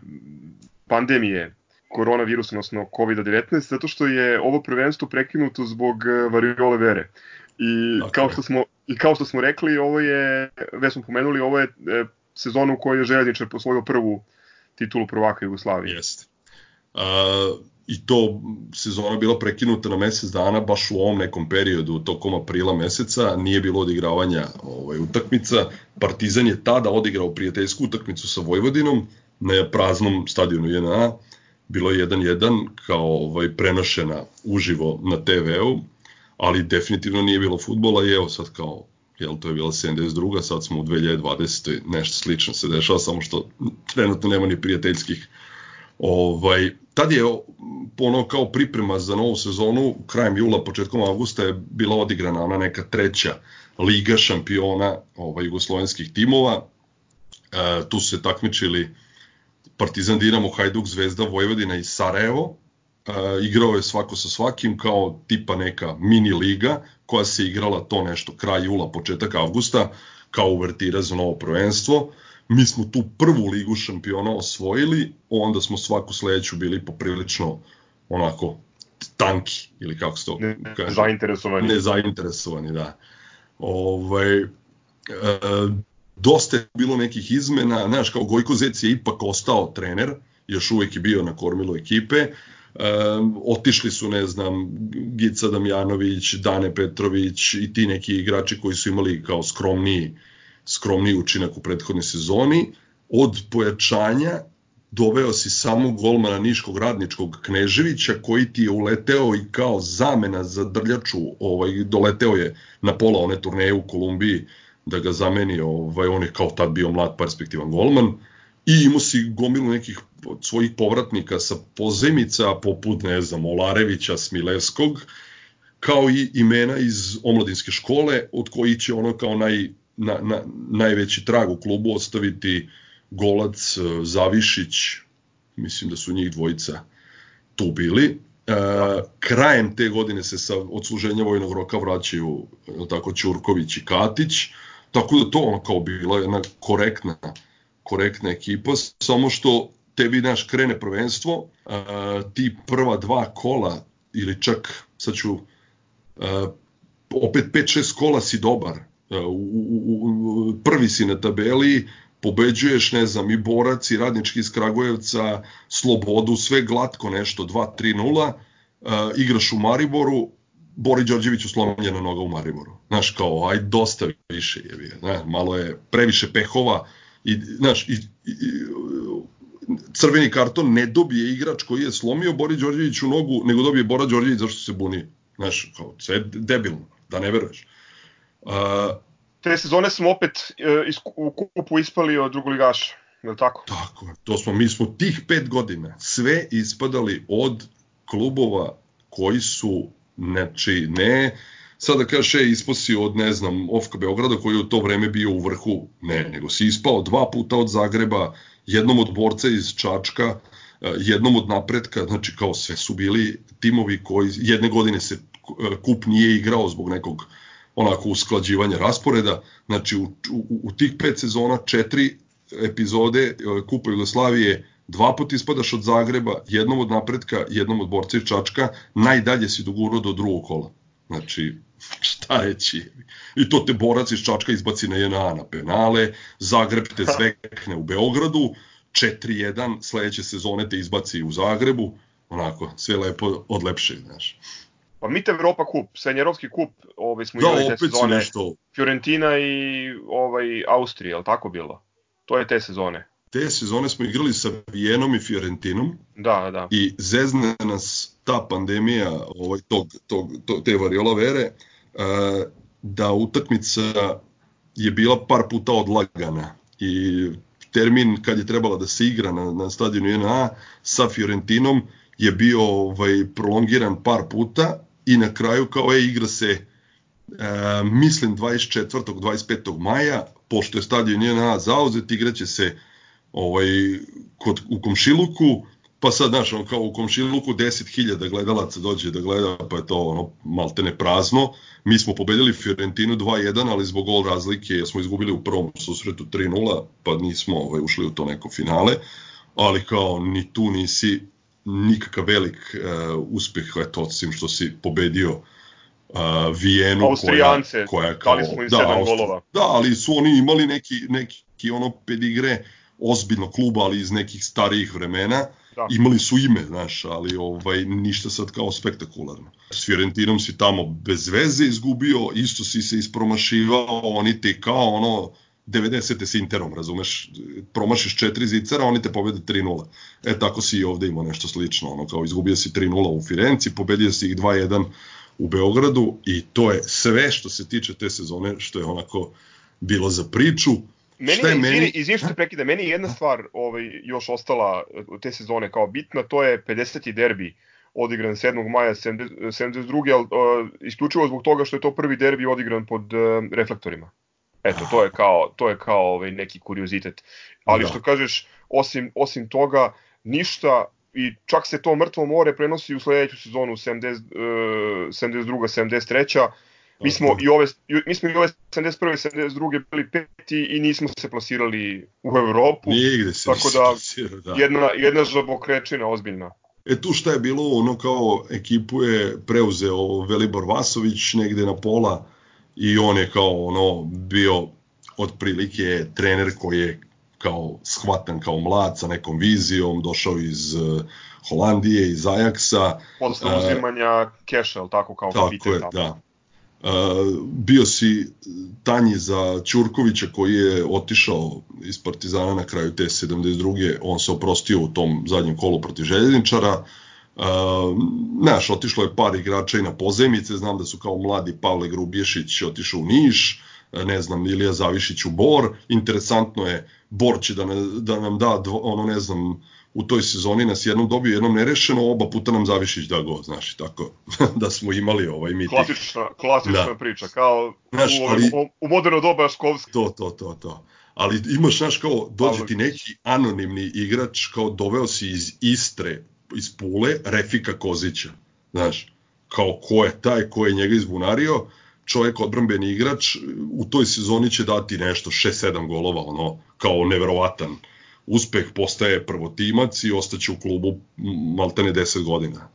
pandemije koronavirusa, odnosno COVID-19, zato što je ovo prvenstvo prekinuto zbog e, variole vere. I kao što smo i kao što smo rekli, ovo je već smo pomenuli, ovo je e, sezona u kojoj je Željezničar posvojio prvu titulu prvaka Jugoslavije. Jeste. Uh, i to sezona bila prekinuta na mesec dana baš u ovom nekom periodu tokom aprila meseca nije bilo odigravanja ovaj utakmica Partizan je tada odigrao prijateljsku utakmicu sa Vojvodinom na praznom stadionu JNA bilo je 1-1 kao ovaj prenošena uživo na TV-u ali definitivno nije bilo fudbala i evo sad kao jel to je bila 72. sad smo u 2020. nešto slično se dešava samo što trenutno nema ni prijateljskih Ovaj, tad je ono kao priprema za novu sezonu, krajem jula, početkom avgusta je bila odigrana ona neka treća liga šampiona ovaj, jugoslovenskih timova. E, tu su se takmičili Partizan Dinamo, Hajduk, Zvezda, Vojvodina i Sarajevo. E, igrao je svako sa svakim kao tipa neka mini liga koja se igrala to nešto kraj jula, početak avgusta kao uvertira za novo prvenstvo. Mi smo tu prvu ligu šampiona osvojili, onda smo svaku sledeću bili poprilično onako tanki, ili kako se to ne, kaže? Zainteresovani. Ne, zainteresovani, da. Ovaj, e, dosta je bilo nekih izmena, znaš, kao Gojko Zec je ipak ostao trener, još uvek je bio na kormilu ekipe, e, otišli su, ne znam, Gica Damjanović, Dane Petrović i ti neki igrači koji su imali kao skromniji skromniji učinak u prethodnoj sezoni, od pojačanja doveo si samo golmana Niškog radničkog Kneževića koji ti je uleteo i kao zamena za drljaču, ovaj, doleteo je na pola one turneje u Kolumbiji da ga zameni, ovaj, on je kao tad bio mlad perspektivan golman i imao si gomilu nekih svojih povratnika sa pozemica poput, ne znam, Olarevića, Smilevskog, kao i imena iz omladinske škole od koji će ono kao naj, na, na, najveći trag u klubu ostaviti Golac, Zavišić, mislim da su njih dvojica tu bili. E, krajem te godine se sa odsluženja vojnog roka vraćaju tako Ćurković i Katić, tako da to ono kao bila jedna korektna, korektna ekipa, samo što tebi naš krene prvenstvo, e, ti prva dva kola ili čak sad ću e, opet 5-6 kola si dobar, e, u, u, u, prvi si na tabeli, pobeđuješ, ne znam, i borac i radnički iz Kragujevca, slobodu, sve glatko nešto, 2-3-0, uh, igraš u Mariboru, Bori Đorđević uslomljena noga u Mariboru. Znaš, kao, aj dosta više je, ne, malo je previše pehova, i, znaš, i, i, crveni karton ne dobije igrač koji je slomio Bori Đorđević u nogu, nego dobije Bora Đorđević zašto se buni. Znaš, kao, sve debilno, da ne veruješ. Uh, te sezone smo opet e, u kupu ispali od drugoligaša, je li tako? Tako, to smo, mi smo tih pet godina sve ispadali od klubova koji su, znači, ne, sada da kaže isposi od, ne znam, Ofka Beograda koji je u to vreme bio u vrhu, ne, nego si ispao dva puta od Zagreba, jednom od borca iz Čačka, e, jednom od napretka, znači kao sve su bili timovi koji, jedne godine se e, kup nije igrao zbog nekog onako usklađivanje rasporeda. Znači u, u, u tih pet sezona četiri epizode e, Kupa Jugoslavije dva put ispadaš od Zagreba, jednom od napretka, jednom od borca iz Čačka, najdalje si dogurao do drugog kola. Znači, šta reći? I to te borac iz Čačka izbaci na JNA na penale, Zagreb te zvekne u Beogradu, 4-1, sledeće sezone te izbaci u Zagrebu, onako, sve lepo odlepše, znaš. Pa Mit Evropa kup, srednjerovski kup, ovaj smo da, igrali te sezone. Nešto... Fiorentina i ovaj Austrija, al tako bilo? To je te sezone. Te sezone smo igrali sa Vijenom i Fiorentinom. Da, da. I zezne nas ta pandemija ovaj tog, tog, to, te variola vere uh, da utakmica je bila par puta odlagana i termin kad je trebala da se igra na, na stadionu NA sa Fiorentinom je bio ovaj prolongiran par puta i na kraju kao je igra se e, mislim 24. 25. maja pošto je stadion JNA zauzet igraće se ovaj kod u Komšiluku pa sad znaš on kao u Komšiluku 10.000 gledalaca dođe da gleda pa je to ono maltene prazno. Mi smo pobedili Fiorentinu 2-1 ali zbog gol razlike smo izgubili u prvom susretu 3-0 pa nismo ovaj, ušli u to neko finale. Ali kao ni tu nisi nikakav velik uh, uspeh, eto, osim što si pobedio uh, Vijenu Austrijance, koja, koja kao, dali smo im da, sedam golova. Da, ali su oni imali neki, neki ono pedigre ozbiljno kluba, ali iz nekih starijih vremena. Da. Imali su ime, znaš, ali ovaj ništa sad kao spektakularno. S Fiorentinom si tamo bez veze izgubio, isto si se ispromašivao, oni ti kao ono 90. s Interom, razumeš, promašiš četiri zicara, oni te pobede 3-0. E tako si i ovde imao nešto slično, ono kao izgubio si 3-0 u Firenci, pobedio si ih 2-1 u Beogradu i to je sve što se tiče te sezone što je onako bilo za priču. Meni Šta je, izvini, meni... izvini što te prekida, meni je jedna stvar ovaj, još ostala te sezone kao bitna, to je 50. derbi odigran 7. maja 72. Ali, uh, isključivo zbog toga što je to prvi derbi odigran pod uh, reflektorima. Eto, to je kao, to je kao ovaj neki kuriozitet. Ali da. što kažeš, osim, osim toga, ništa i čak se to mrtvo more prenosi u sledeću sezonu 70, uh, 72. 73. Mi smo i ove mi smo i ove 71. 72. bili peti i nismo se plasirali u Evropu. Nigde se tako da, da. Jedna jedna žabokrečina ozbiljna. E tu šta je bilo, ono kao ekipu je preuzeo Velibor Vasović negde na pola i on je kao ono bio otprilike trener koji je kao shvatan kao mlad sa nekom vizijom, došao iz uh, Holandije, iz Ajaksa. Posle uzimanja uh, keša, tako kao tako je, da. Bio si tanji za Ćurkovića koji je otišao iz Partizana na kraju te 72. On se oprostio u tom zadnjem kolu protiv Željezničara. Znaš, otišlo je par igrača i na pozemice, znam da su kao mladi Pavle Grubješić otišao u Niš, ne znam, Ilija Zavišić u Bor. Interesantno je, Bor će da, ne, da nam da, ono ne znam, u toj sezoni nas jednom dobio, jednom nerešeno, oba puta nam Zavišić da go, znaš, tako da smo imali ovaj mi Klasična, klasična da. priča, kao znaš, u, ali, u, u moderno doba Škovski. To, to, to, to. Ali imaš, znaš, kao, dođe ti neki anonimni igrač, kao doveo si iz Istre, iz Pule, Refika Kozića, znaš, kao ko je taj, ko je njega izbunario, čovjek odbrambeni igrač, u toj sezoni će dati nešto, 6-7 golova, ono, kao neverovatan uspeh postaje prvotimac i ostaće u klubu maltene 10 godina.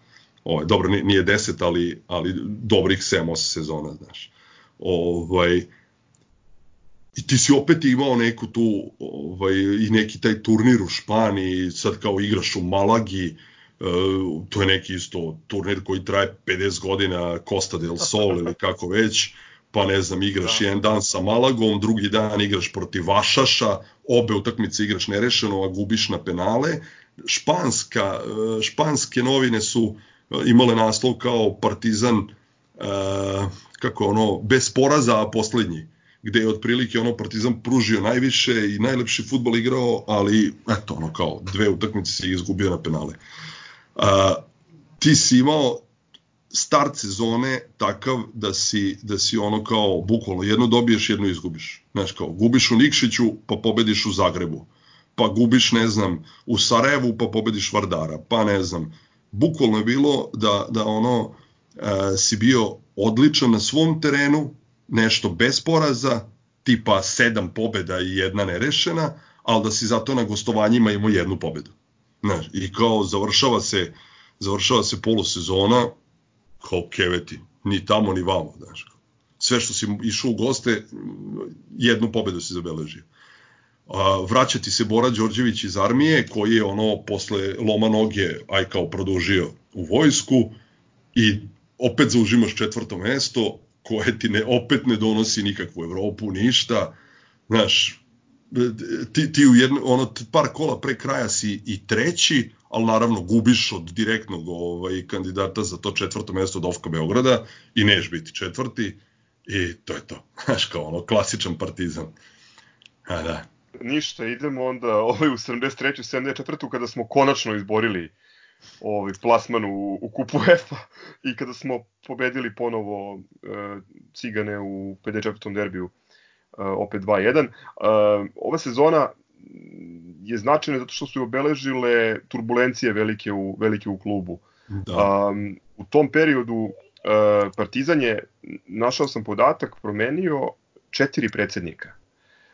Ovaj, dobro, nije 10, ali, ali dobrih 7-8 sezona, znaš. Ovaj, I ti si opet imao neku tu, ovaj, i neki taj turnir u Španiji, sad kao igraš u Malagi, Uh, to je neki isto turnir koji traje 50 godina, Costa del Sol ili kako već, pa ne znam, igraš da. jedan dan sa Malagom, drugi dan igraš protiv Vašaša, obe utakmice igraš nerešeno, a gubiš na penale. Španska, e, španske novine su e, imale naslov kao Partizan e, kako ono, bez poraza, a poslednji gde je otprilike ono Partizan pružio najviše i najlepši futbol igrao, ali eto ono kao dve utakmice se izgubio na penale. Uh, ti si imao start sezone takav da si, da si ono kao bukvalno jedno dobiješ, jedno izgubiš. Znaš kao, gubiš u Nikšiću pa pobediš u Zagrebu, pa gubiš ne znam u Sarajevu pa pobediš Vardara, pa ne znam. Bukvalno je bilo da, da ono e, si bio odličan na svom terenu, nešto bez poraza, tipa sedam pobeda i jedna nerešena, ali da si zato na gostovanjima imao jednu pobedu. Znaš, I kao završava se, završava se polusezona, kao keveti, ni tamo ni vamo, znaš. Sve što si išao u goste, jednu pobedu si zabeležio. A, vraćati se Bora Đorđević iz armije, koji je ono posle loma noge, aj kao produžio u vojsku i opet zaužimaš četvrto mesto, koje ti ne, opet ne donosi nikakvu Evropu, ništa. Znaš, ti, ti u jedno, ono, par kola pre kraja si i treći, ali naravno gubiš od direktnog ovaj, kandidata za to četvrto mesto od Ofka Beograda i neš biti četvrti i to je to. Znaš kao ono, klasičan partizan. A da. Ništa, idemo onda ovaj, u 73. 74. kada smo konačno izborili ovaj plasman u, u kupu UEFA i kada smo pobedili ponovo uh, Cigane u 54. derbiju uh, opet 2-1. Uh, ova sezona je značajno zato što su obeležile turbulencije velike u, velike u klubu. Da. Um, u tom periodu uh, Partizan je, našao sam podatak, promenio četiri predsednika.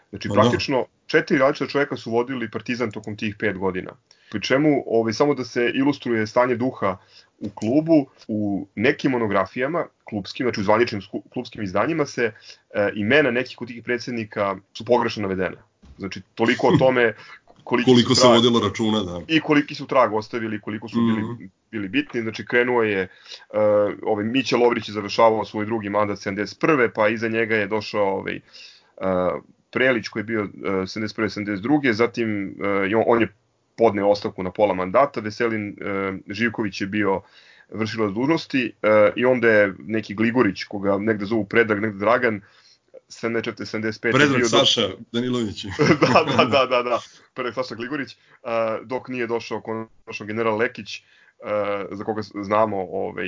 Znači, pa da. praktično četiri različita čoveka su vodili Partizan tokom tih pet godina. Pri čemu, ovaj, samo da se ilustruje stanje duha u klubu, u nekim monografijama, klubskim, znači u zvaničnim klubskim izdanjima se e, imena nekih od tih predsednika su pogrešno navedena. Znači, toliko o tome koliko su se vodilo računa, da. I koliki su trag ostavili, koliko su bili, mm. bili bitni. Znači, krenuo je, uh, ovaj, Mića Lovrić je završavao svoj drugi mandat 71. pa iza njega je došao ovaj, uh, Prelić koji je bio uh, 71. 72. Zatim uh, on je podneo ostavku na pola mandata, Veselin uh, Živković je bio vršilac dužnosti uh, i onda je neki Gligorić, koga negde zovu Predrag, negde Dragan, 74. 75. Predrag Saša do... Danilović. da, da, da, da, da. Predrag Saša Gligorić, uh, dok nije došao konačno general Lekić, uh, za koga znamo ovaj,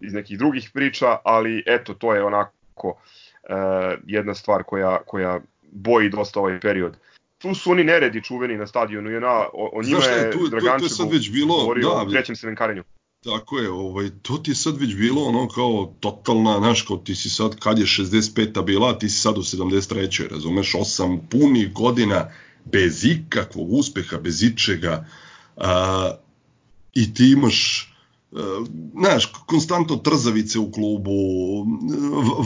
iz nekih drugih priča, ali eto, to je onako uh, jedna stvar koja, koja boji dosta ovaj period. Tu su oni neredi čuveni na stadionu ona, o, o njima je, je tu, je sad već bilo, govorio da, o trećem semenkarenju. Tako je, ovaj, to ti je sad već bilo ono kao totalna, znaš, kao ti si sad, kad je 65-a bila, ti si sad u 73. razumeš, 8 punih godina bez ikakvog uspeha, bez ičega, a, i ti imaš, a, znaš, konstantno trzavice u klubu,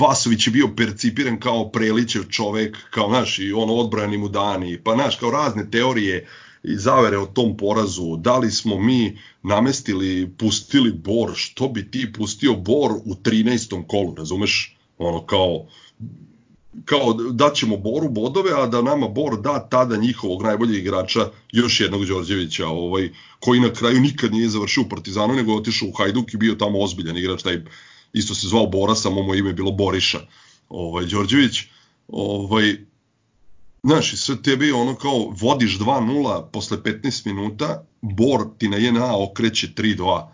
Vasović je bio percipiran kao prelićev čovek, kao, znaš, i ono odbrani mu dani, pa, znaš, kao razne teorije, i zavere o tom porazu, da li smo mi namestili, pustili Bor, što bi ti pustio Bor u 13. kolu, razumeš? Ono kao, kao da ćemo Boru bodove, a da nama Bor da tada njihovog najboljeg igrača, još jednog Đorđevića, ovaj, koji na kraju nikad nije završio u Partizanu, nego otišao u Hajduk i bio tamo ozbiljan igrač, taj isto se zvao Bora, samo mu ime bilo Boriša, ovaj, Đorđević. Ovaj, Znaš, i sve tebi ono kao vodiš 2-0 posle 15 minuta, Bor ti na JNA okreće 3-2.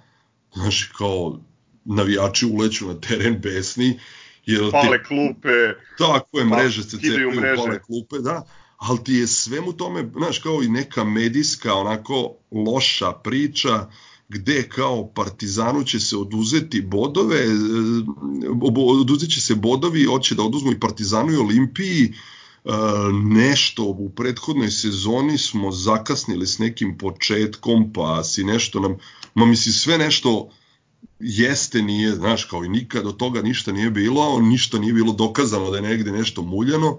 Znaš, kao navijači uleću na teren besni. Jer pale ti, klupe. Tako je, mreže se cepaju, mreže. pale klupe, da. Ali ti je svemu tome, znaš, kao i neka medijska, onako loša priča, gde kao Partizanu će se oduzeti bodove, e, oduzet će se bodovi, hoće da oduzmu i Partizanu i Olimpiji, nešto u prethodnoj sezoni smo zakasnili s nekim početkom, pa si nešto nam, ma misli sve nešto jeste nije, znaš, kao i nikad od toga ništa nije bilo, ništa nije bilo dokazano da je negde nešto muljano,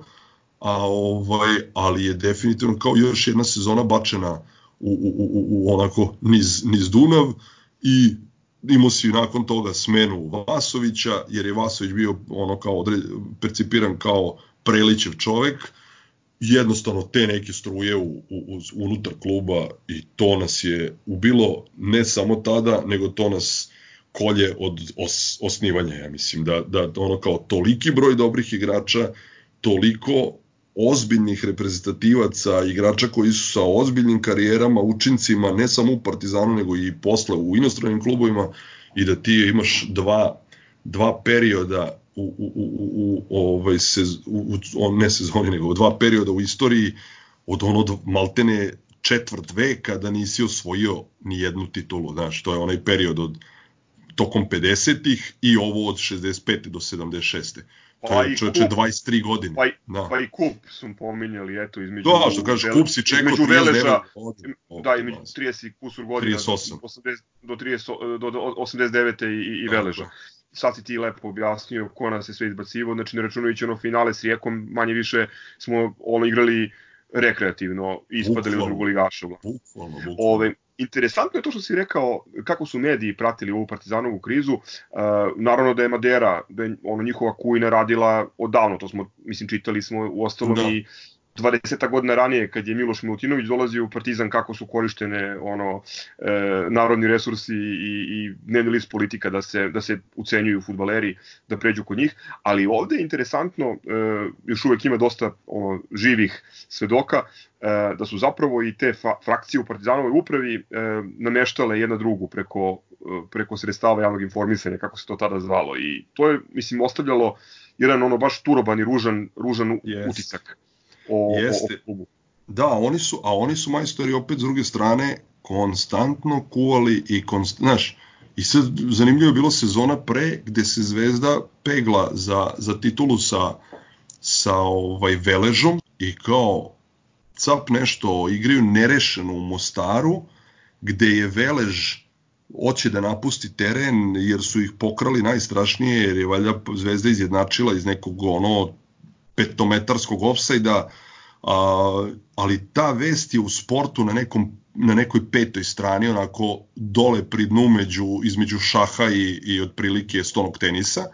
a ovaj, ali je definitivno kao još jedna sezona bačena u, u, u, u onako niz, niz Dunav i imao si nakon toga smenu Vasovića, jer je Vasović bio ono kao odred, percipiran kao Prelićev čovek, jednostavno te neke struje u, u, unutar kluba i to nas je ubilo ne samo tada, nego to nas kolje od os, osnivanja, ja mislim, da, da ono kao toliki broj dobrih igrača, toliko ozbiljnih reprezentativaca, igrača koji su sa ozbiljnim karijerama, učincima, ne samo u Partizanu, nego i posle u inostranim klubovima i da ti imaš dva, dva perioda u, u, u, u, ovaj sez, u, u, ne sezoni, nego u dva perioda u istoriji od ono maltene četvrt veka da nisi osvojio ni jednu titulu, znaš, to je onaj period od tokom 50-ih i ovo od 65. do 76. To pa je čoveče 23 godine. Pa, i, da. pa i kup su pominjali, eto, između... Da, što kažeš, kup si čekao 39 Veleža, godina. Da, između 30 kusur godina 38. do, 80, do, 30, do, do 89. i, i Veleža. Sad si ti lepo objasnio ko nas je sve izbacivo, znači ne računajući ono finale s Rijekom, manje više smo ono igrali rekreativno i ispadali u drugu ligašu. Bukvalno, bukvalno. Ove, interesantno je to što si rekao kako su mediji pratili ovu partizanovu krizu. Uh, naravno da je Madera, da je ono njihova kujna radila odavno, to smo mislim čitali smo u ostalom da. i 20 godina ranije kad je Miloš Milutinović dolazio u Partizan kako su korištene ono e, narodni resursi i, i dnevni list politika da se da se ucenjuju fudbaleri da pređu kod njih, ali ovde je interesantno e, još uvek ima dosta ono živih svedoka e, da su zapravo i te fa, frakcije u Partizanovoj upravi e, nameštale jedna drugu preko e, preko sredstava javnog informisanja kako se to tada zvalo. I to je mislim ostavljalo jedan ono baš turoban i ružan ružan yes. utisak o, Jeste. o klubu. Da, oni su, a oni su majstori opet s druge strane konstantno kuvali i konst, znaš, i sad zanimljivo je bilo sezona pre gde se Zvezda pegla za, za titulu sa, sa ovaj Veležom i kao cap nešto igraju nerešeno u Mostaru gde je Velež hoće da napusti teren jer su ih pokrali najstrašnije jer je valjda Zvezda izjednačila iz nekog ono petometarskog ofsajda, a, ali ta vest je u sportu na nekom na nekoj petoj strani, onako dole pri dnu među, između šaha i, i otprilike stonog tenisa,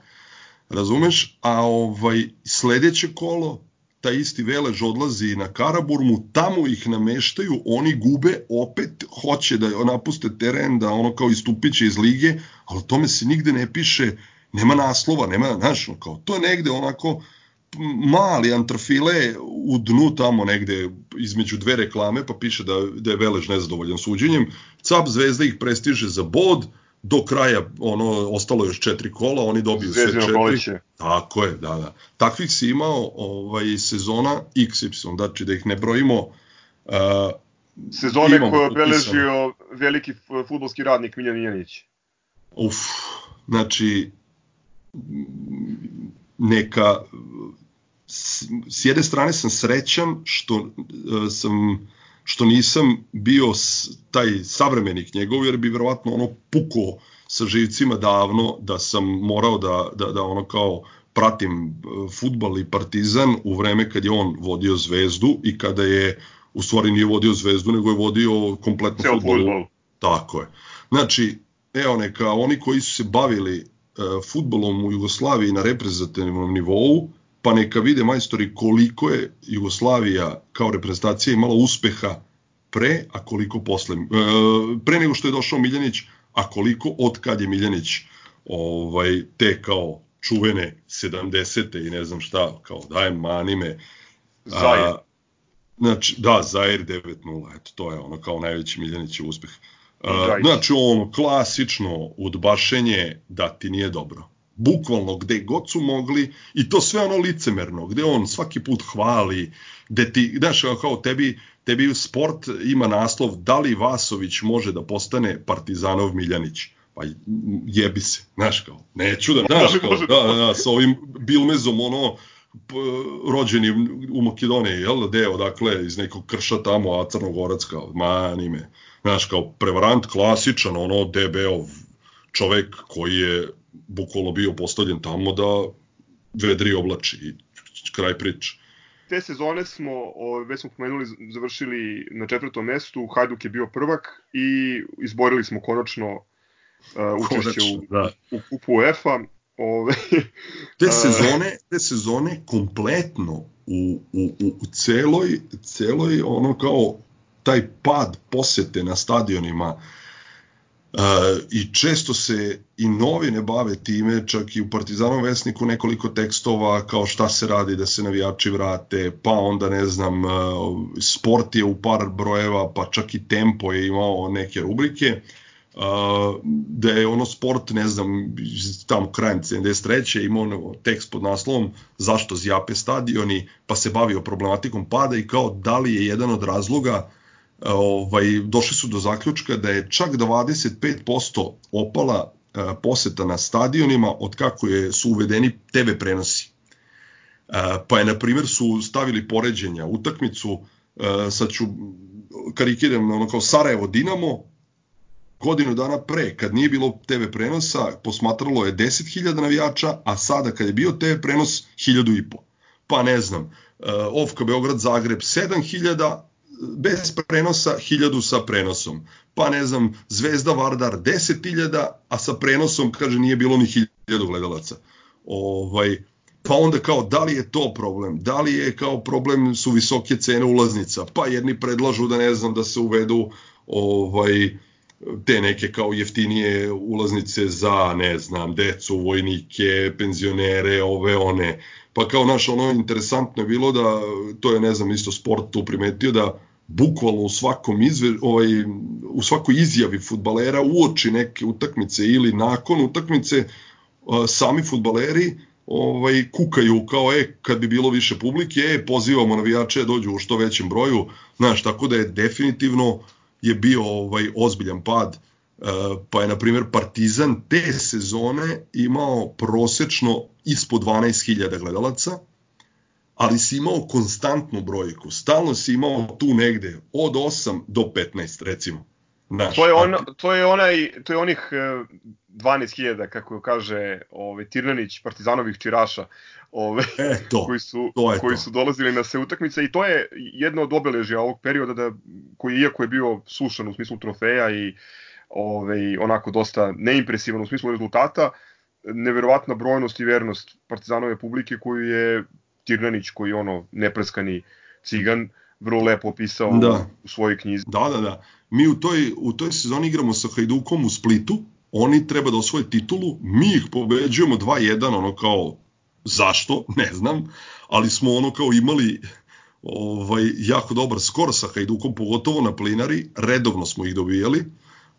razumeš? A ovaj, sledeće kolo, ta isti Velež odlazi na Karaburmu, tamo ih nameštaju, oni gube, opet hoće da napuste teren, da ono kao istupiće iz lige, ali o tome se nigde ne piše, nema naslova, nema, znaš, kao, to je negde onako, mali antrofile u dnu tamo negde između dve reklame, pa piše da, da je Velež nezadovoljan suđenjem. Cap Zvezda ih prestiže za bod, do kraja ono ostalo još četiri kola, oni dobiju sve četiri. Koliće. Tako je, da, da. Takvih si imao ovaj sezona XY, znači da ih ne brojimo. Uh, Sezone koje je obeležio veliki futbolski radnik Miljan Janić. Uf, znači neka s jedne strane sam srećan što uh, sam što nisam bio taj savremenik njegov jer bi verovatno ono puko sa živcima davno da sam morao da, da, da ono kao pratim e, futbal i partizan u vreme kad je on vodio zvezdu i kada je u stvari nije vodio Zvezdu, nego je vodio kompletno futbol. fudbal. Tako je. Znači, evo neka, oni koji su se bavili e, futbolom u Jugoslaviji na reprezentativnom nivou, pa neka vide majstori koliko je Jugoslavija kao reprezentacija imala uspeha pre, a koliko posle. E, pre nego što je došao Miljanić, a koliko od kad je Miljanić ovaj, te kao čuvene 70. i ne znam šta, kao dajem manime. Zajer. A, Znači, da, Zair 9-0, eto, to je ono kao najveći Miljanićev uspeh. A, znači, ono, klasično udbašenje da ti nije dobro. Bukvalno, gde god su mogli, i to sve ono licemerno, gde on svaki put hvali, gde ti, znaš, kao tebi, tebi sport ima naslov da li Vasović može da postane Partizanov Miljanić. Pa jebi se, znaš kao, neću da, znaš kao, da, da da, da, sa ovim Bilmezom, ono, p- rođeni u Makedoniji, jel, deo, dakle, iz nekog krša tamo, a Crnogorac kao, mani me, znaš, kao prevarant klasičan, ono, debeo čovek koji je bukvalno bio postavljen tamo da vedri oblači i kraj priče. Te sezone smo, o, već smo pomenuli, završili na četvrtom mestu, Hajduk je bio prvak i izborili smo konačno uh, učešće Konačno, u, da. u kupu UEFA. Ove, Te E. sezone, te sezone kompletno u, u, u, u celoj, celoj ono kao taj pad posete na stadionima Uh, I često se i novine bave time, čak i u Partizanom vesniku nekoliko tekstova kao šta se radi da se navijači vrate, pa onda ne znam, uh, sport je u par brojeva, pa čak i Tempo je imao neke rubrike, uh, da je ono sport, ne znam, tamo krajem 73. imao ono tekst pod naslovom zašto zjape stadioni, pa se bavio problematikom pada i kao da li je jedan od razloga ovaj, došli su do zaključka da je čak 25% opala e, poseta na stadionima od kako je, su uvedeni TV prenosi. E, pa je, na primjer, su stavili poređenja utakmicu, e, sad ću karikiram, ono kao Sarajevo Dinamo, godinu dana pre, kad nije bilo TV prenosa, posmatralo je 10.000 navijača, a sada kad je bio TV prenos, 1.500. Pa ne znam, Ofka Beograd Zagreb 7.000, bez prenosa 1000 sa prenosom. Pa ne znam, Zvezda Vardar 10.000, a sa prenosom, kaže, nije bilo ni 1000 gledalaca. Ovaj, pa onda kao, da li je to problem? Da li je kao problem su visoke cene ulaznica? Pa jedni predlažu da ne znam, da se uvedu ovaj, te neke kao jeftinije ulaznice za, ne znam, decu, vojnike, penzionere, ove, one. Pa kao naš ono interesantno je bilo da, to je ne znam isto sport tu primetio da bukvalno u svakom izve, ovaj, u svakoj izjavi futbalera uoči neke utakmice ili nakon utakmice sami futbaleri ovaj kukaju kao e kad bi bilo više publike e pozivamo navijače da dođu u što većem broju. Znaš tako da je definitivno je bio ovaj ozbiljan pad pa je na primjer Partizan te sezone imao prosečno ispod 12.000 gledalaca ali si imao konstantnu brojku stalno si imao tu negde od 8 do 15 recimo Znaš, to je on to je onaj to je onih 12.000 kako kaže ovaj Tirnanić Partizanovih čiraša ove e, to, koji su to koji to. su dolazili na sve utakmice i to je jedno od obeležja ovog perioda da koji iako je bio sušan u smislu trofeja i ovaj onako dosta neimpresivan u smislu rezultata. Neverovatna brojnost i vernost Partizanove publike koju je Tirnanić koji je ono nepreskani cigan vrlo lepo opisao da. u svojoj knjizi. Da, da, da. Mi u toj, u toj sezoni igramo sa Hajdukom u Splitu, oni treba da osvoje titulu, mi ih pobeđujemo 2-1, ono kao, zašto, ne znam, ali smo ono kao imali ovaj, jako dobar skor sa Hajdukom, pogotovo na plinari, redovno smo ih dobijali,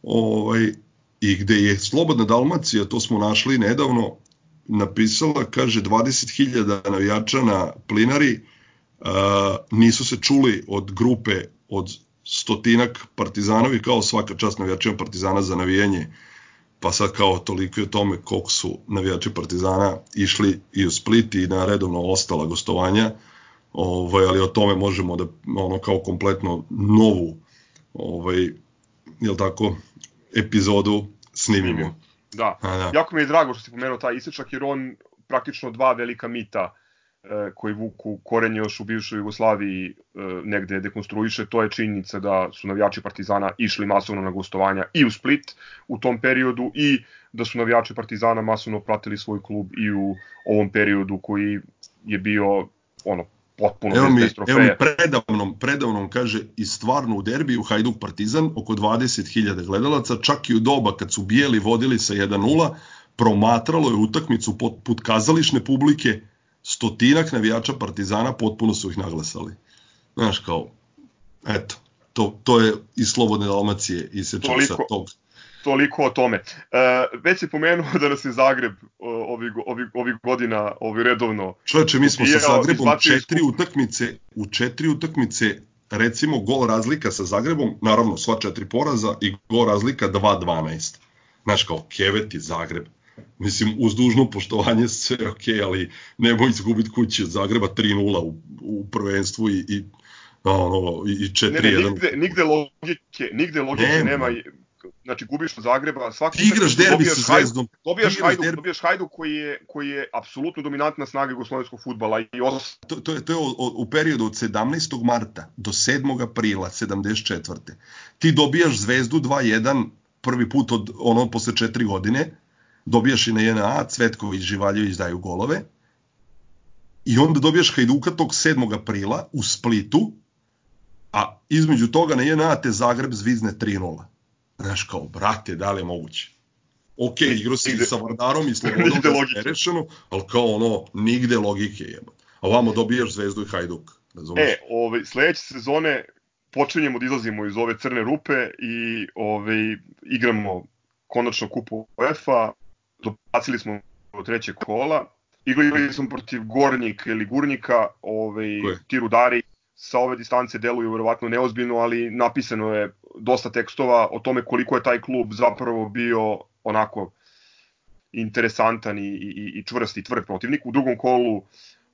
ovaj, i gde je Slobodna Dalmacija, to smo našli nedavno, napisala, kaže 20.000 navijača na plinari, uh, nisu se čuli od grupe od stotinak partizanovi kao svaka čast navijačima partizana za navijanje pa sad kao toliko o tome koliko su navijači partizana išli i u Split i na redovno ostala gostovanja ovaj, ali o tome možemo da ono kao kompletno novu ovaj, jel tako epizodu snimimo. Da. A, da. Jako mi je drago što si pomenuo taj isečak jer on praktično dva velika mita koji vuku korenje još u bivšoj Jugoslaviji e, negde dekonstruiše, to je činjenica da su navijači Partizana išli masovno na gostovanja i u Split u tom periodu i da su navijači Partizana masovno pratili svoj klub i u ovom periodu koji je bio ono potpuno evo mi, evo mi predavnom, predavnom kaže i stvarno u derbiju Hajduk Partizan oko 20.000 gledalaca, čak i u doba kad su bijeli vodili sa 1-0, promatralo je utakmicu put kazališne publike, stotinak navijača Partizana potpuno su ih naglasali. Znaš, kao, eto, to, to je iz Slobodne Dalmacije i se sa tog. Toliko o tome. E, već je pomenuo da nas je Zagreb ovih ovi, ovi godina ovi redovno... Čovječe, mi smo sa Zagrebom četiri utakmice, u četiri utakmice recimo gol razlika sa Zagrebom, naravno sva četiri poraza i gol razlika 2-12. Znaš kao, Kevet i Zagreb. Mislim, uz dužno poštovanje sve ok, ali nemoj izgubiti kući od Zagreba 3-0 u, u prvenstvu i, i ono, i 4-1. Ne, ne, nigde, nigde logike, nigde logike nema. nema znači gubiš od Zagreba, svaki ti igraš derbi sa Zvezdom. Dobijaš Hajduk, derbi... dobijaš Hajduk koji je koji je apsolutno dominantna snaga jugoslovenskog fudbala i os... to, to je to je u, u periodu od 17. marta do 7. aprila 74. Ti dobijaš Zvezdu 2:1 prvi put od ono posle 4 godine. Dobijaš i na JNA, Cvetković, Živaljević daju golove. I onda dobijaš Hajduka tog 7. aprila u Splitu, a između toga na JNA te Zagreb zvizne 3:0 Znaš kao, brate, da li je moguće? Ok, igrao si sa Vardarom i Slobodom da je rešeno, ali kao ono, nigde logike jeba. A ovamo dobijaš Zvezdu i Hajduk. Razumeš? E, ovaj, sledeće sezone počinjemo da izlazimo iz ove crne rupe i ovaj, igramo konačno kupu UEFA, dobacili smo do trećeg kola, igrali smo protiv Gornjika ili Gurnika, ovaj, ti rudari sa ove distance deluju verovatno neozbiljno, ali napisano je dosta tekstova o tome koliko je taj klub zapravo bio onako interesantan i, i, i čvrst i tvrd protivnik. U drugom kolu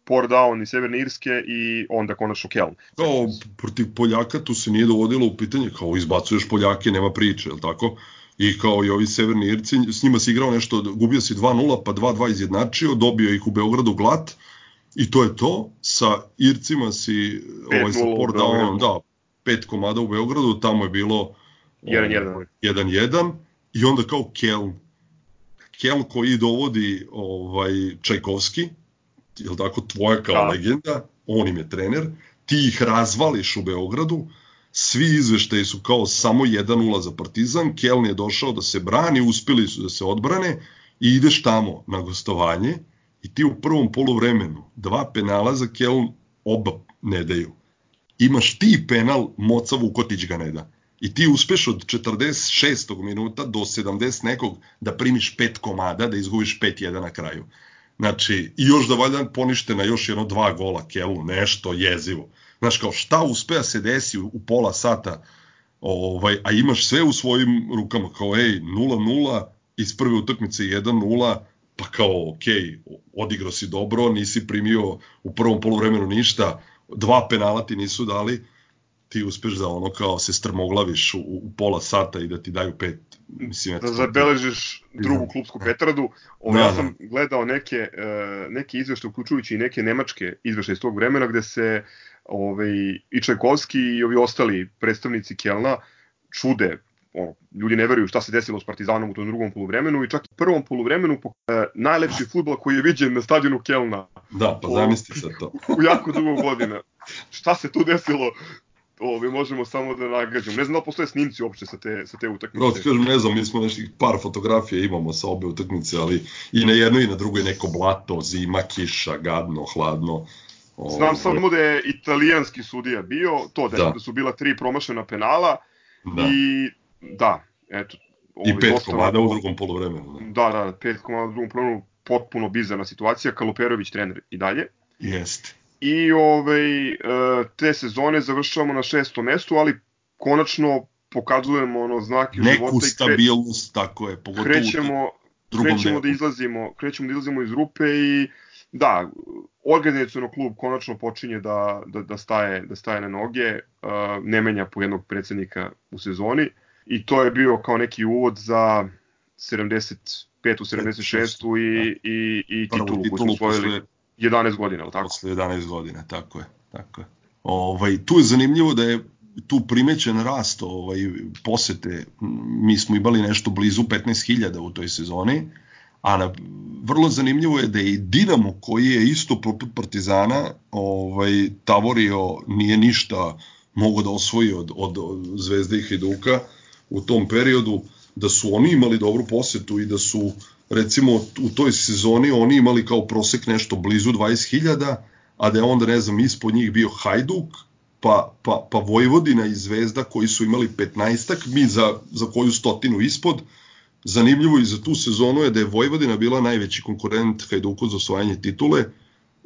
Port Down i Severne Irske i onda konačno Keln. Kao protiv Poljaka tu se nije dovodilo u pitanje, kao izbacuješ Poljake, nema priče, je li tako? I kao i ovi Severni Irci, s njima si igrao nešto, gubio si 2-0, pa 2-2 izjednačio, dobio ih u Beogradu glat, I to je to. Sa Ircima si ovaj, sa Port Downom, da, pet komada u Beogradu, tamo je bilo 1-1 ovaj, i onda kao Keln. Keln koji dovodi ovaj, Čajkovski, je tako, tvoja kao da. legenda, on im je trener, ti ih razvališ u Beogradu, svi izveštaji su kao samo 1-0 za Partizan, Keln je došao da se brani, uspeli su da se odbrane i ideš tamo na gostovanje i ti u prvom poluvremenu dva penala za Keln oba ne daju. Imaš ti penal, Moca Vukotić ga ne da. I ti uspeš od 46. minuta do 70 nekog da primiš pet komada, da izgubiš 5-1 na kraju. Znači, i još da valjda ponište na još jedno dva gola Kelu, nešto jezivo. Znaš, kao šta uspe da se desi u pola sata, ovaj, a imaš sve u svojim rukama, kao ej, 0-0, iz prve utakmice 1-0, pa kao, ok, odigrao si dobro, nisi primio u prvom polovremenu ništa, dva penala ti nisu dali, ti uspeš da ono kao se strmoglaviš u, u pola sata i da ti daju pet. Mislim, da zabeležiš drugu klubsku petardu. Ovo, da, ja sam da. gledao neke, e, neke izvešte, uključujući i neke nemačke izvešte iz tog vremena, gde se ovaj, i Čajkovski i ovi ostali predstavnici Kelna čude ono, ljudi ne veruju šta se desilo s Partizanom u tom drugom poluvremenu i čak u prvom poluvremenu e, najlepši futbol koji je viđen na stadionu Kelna. Da, pa zamisli sad to. u jako dugo godina. Šta se tu desilo? Ovo, mi možemo samo da nagađamo. Ne znam da postoje snimci uopšte sa te, sa te utakmice. No, kažem, ne znam, mi smo nešto par fotografija imamo sa obe utakmice, ali i na jednoj i na drugoj neko blato, zima, kiša, gadno, hladno. Ovo, Znam samo da je italijanski sudija bio, to da, da. da su bila tri promašena penala da. i Da, eto. I pet dosta, komada u drugom polovremenu. Da, da, da pet komada u drugom polovremenu, potpuno bizarna situacija, Kaluperović trener i dalje. Jeste. I ovaj, e, te sezone završavamo na šestom mestu, ali konačno pokazujemo ono znake Neku života. Neku stabilnost, kre... tako je, pogotovo krećemo, krećemo da izlazimo, krećemo da izlazimo iz rupe i da, organizacijono klub konačno počinje da, da, da, staje, da staje na noge, uh, ne menja po jednog predsednika u sezoni i to je bio kao neki uvod za 75. u 76. i, i, i titulu, titulu koju smo osvojili. 11 godina, ali tako? Posle 11 godina, tako je. Tako je. Ovaj, tu je zanimljivo da je tu primećen rast ovaj, posete. Mi smo imali nešto blizu 15.000 u toj sezoni, a na, vrlo zanimljivo je da je i Dinamo koji je isto poput Partizana ovaj, tavorio nije ništa mogo da osvoji od, od, od Zvezde i Hajduka u tom periodu, da su oni imali dobru posetu i da su recimo u toj sezoni oni imali kao prosek nešto blizu 20.000, a da je onda ne znam ispod njih bio Hajduk, pa, pa, pa Vojvodina i Zvezda koji su imali 15-ak, mi za, za koju stotinu ispod. Zanimljivo i za tu sezonu je da je Vojvodina bila najveći konkurent Hajduku za osvajanje titule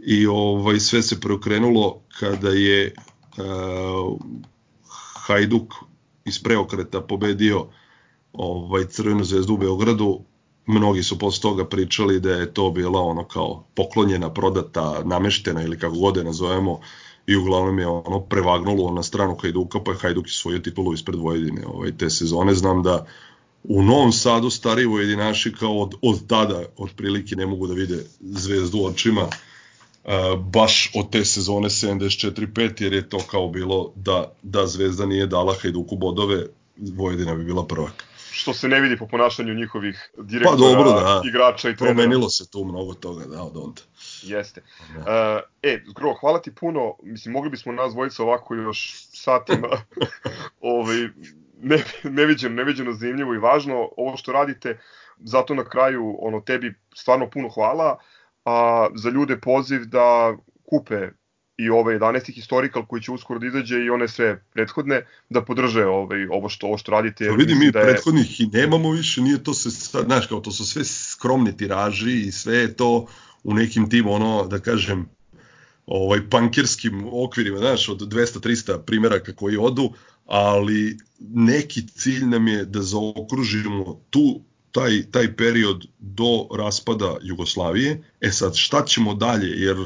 i ovaj sve se preokrenulo kada je uh, Hajduk iz preokreta pobedio ovaj Crvenu zvezdu u Beogradu mnogi su posle toga pričali da je to bila ono kao poklonjena, prodata, nameštena ili kako god je nazovemo i uglavnom je ono prevagnulo na stranu Hajduka, pa je Hajduk svoju titulu ispred Vojvodine ovaj, te sezone. Znam da u Novom Sadu stari Vojedinaši kao od, od tada otprilike ne mogu da vide zvezdu očima baš od te sezone 74-5 jer je to kao bilo da, da zvezda nije dala Hajduku bodove Vojvodina bi bila prvak što se ne vidi po ponašanju njihovih direktora, pa, dobro, da. igrača i trenera. Promenilo se tu mnogo toga, da, od onda. Jeste. Da. Uh, e, Gro, hvala ti puno. Mislim, mogli bismo nas dvojica ovako još satima ovaj, ne, neviđeno, neviđeno zanimljivo i važno ovo što radite. Zato na kraju ono tebi stvarno puno hvala. A za ljude poziv da kupe i ove 11 historikal koji će uskoro da izađe i one sve prethodne da podrže ovaj ovo što ovo što radite. Pa vidi mi da je... prethodnih i nemamo više, nije to se znaš, kao to su sve skromni tiraži i sve je to u nekim tim ono da kažem ovaj pankirskim okvirima, znaš, od 200-300 primjeraka koji odu, ali neki cilj nam je da zaokružimo tu taj, taj period do raspada Jugoslavije. E sad, šta ćemo dalje? Jer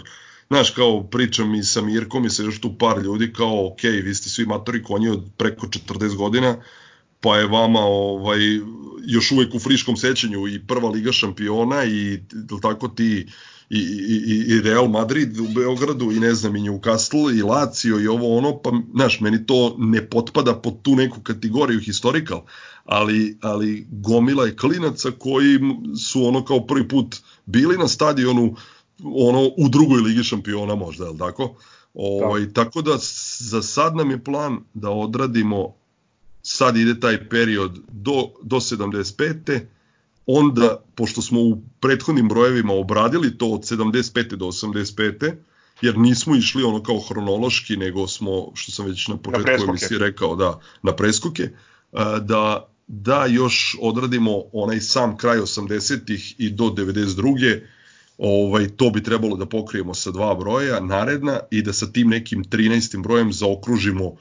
znaš, kao pričam i sa Mirkom i sa još tu par ljudi, kao, ok, vi ste svi matori konji od preko 40 godina, pa je vama ovaj, još uvek u friškom sećanju i prva liga šampiona i tako ti i, i, i Real Madrid u Beogradu i ne znam i Newcastle i Lazio i ovo ono pa znaš meni to ne potpada pod tu neku kategoriju historical ali ali gomila je klinaca koji su ono kao prvi put bili na stadionu ono u drugoj ligi šampiona možda, je li tako? Ovaj, da. Tako da za sad nam je plan da odradimo, sad ide taj period do, do 75. Onda, pošto smo u prethodnim brojevima obradili to od 75. do 85. jer nismo išli ono kao hronološki, nego smo, što sam već na početku na emisije rekao, da, na preskoke, da, da još odradimo onaj sam kraj 80-ih i do 92 ovaj, to bi trebalo da pokrijemo sa dva broja naredna i da sa tim nekim 13. brojem zaokružimo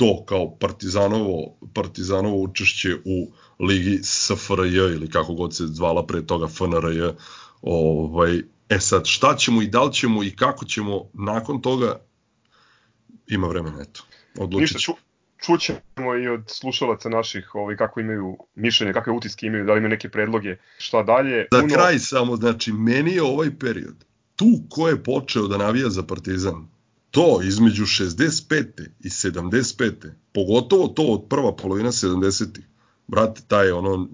to kao Partizanovo, Partizanovo učešće u ligi SFRJ ili kako god se zvala pre toga FNRJ. Ovaj, e sad, šta ćemo i da li ćemo i kako ćemo nakon toga ima vremena, eto. Odlučit. Ništa, čućemo i od slušalaca naših ovaj, kako imaju mišljenje, kakve utiske imaju, da li imaju neke predloge, šta dalje. Za Uno... kraj samo, znači, meni je ovaj period, tu ko je počeo da navija za Partizan, to između 65. i 75. Pogotovo to od prva polovina 70. Brate, taj ono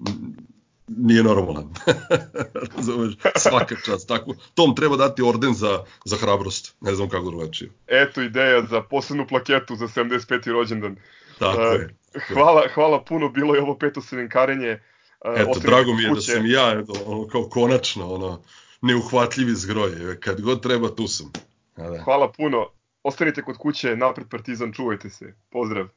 nije normalan. Razumeš, svaka čast. Tako, tom treba dati orden za, za hrabrost. Ne znam kako drugačije. Eto ideja za posebnu plaketu za 75. rođendan. Tako uh, je. Hvala, hvala puno, bilo je ovo peto sevinkarenje. Uh, eto, drago mi je da sam ja, eto, ono, kao konačno, ono, neuhvatljivi zgroj. Kad god treba, tu sam. Da. Hvala puno. Ostanite kod kuće, napred Partizan, čuvajte se. Pozdrav.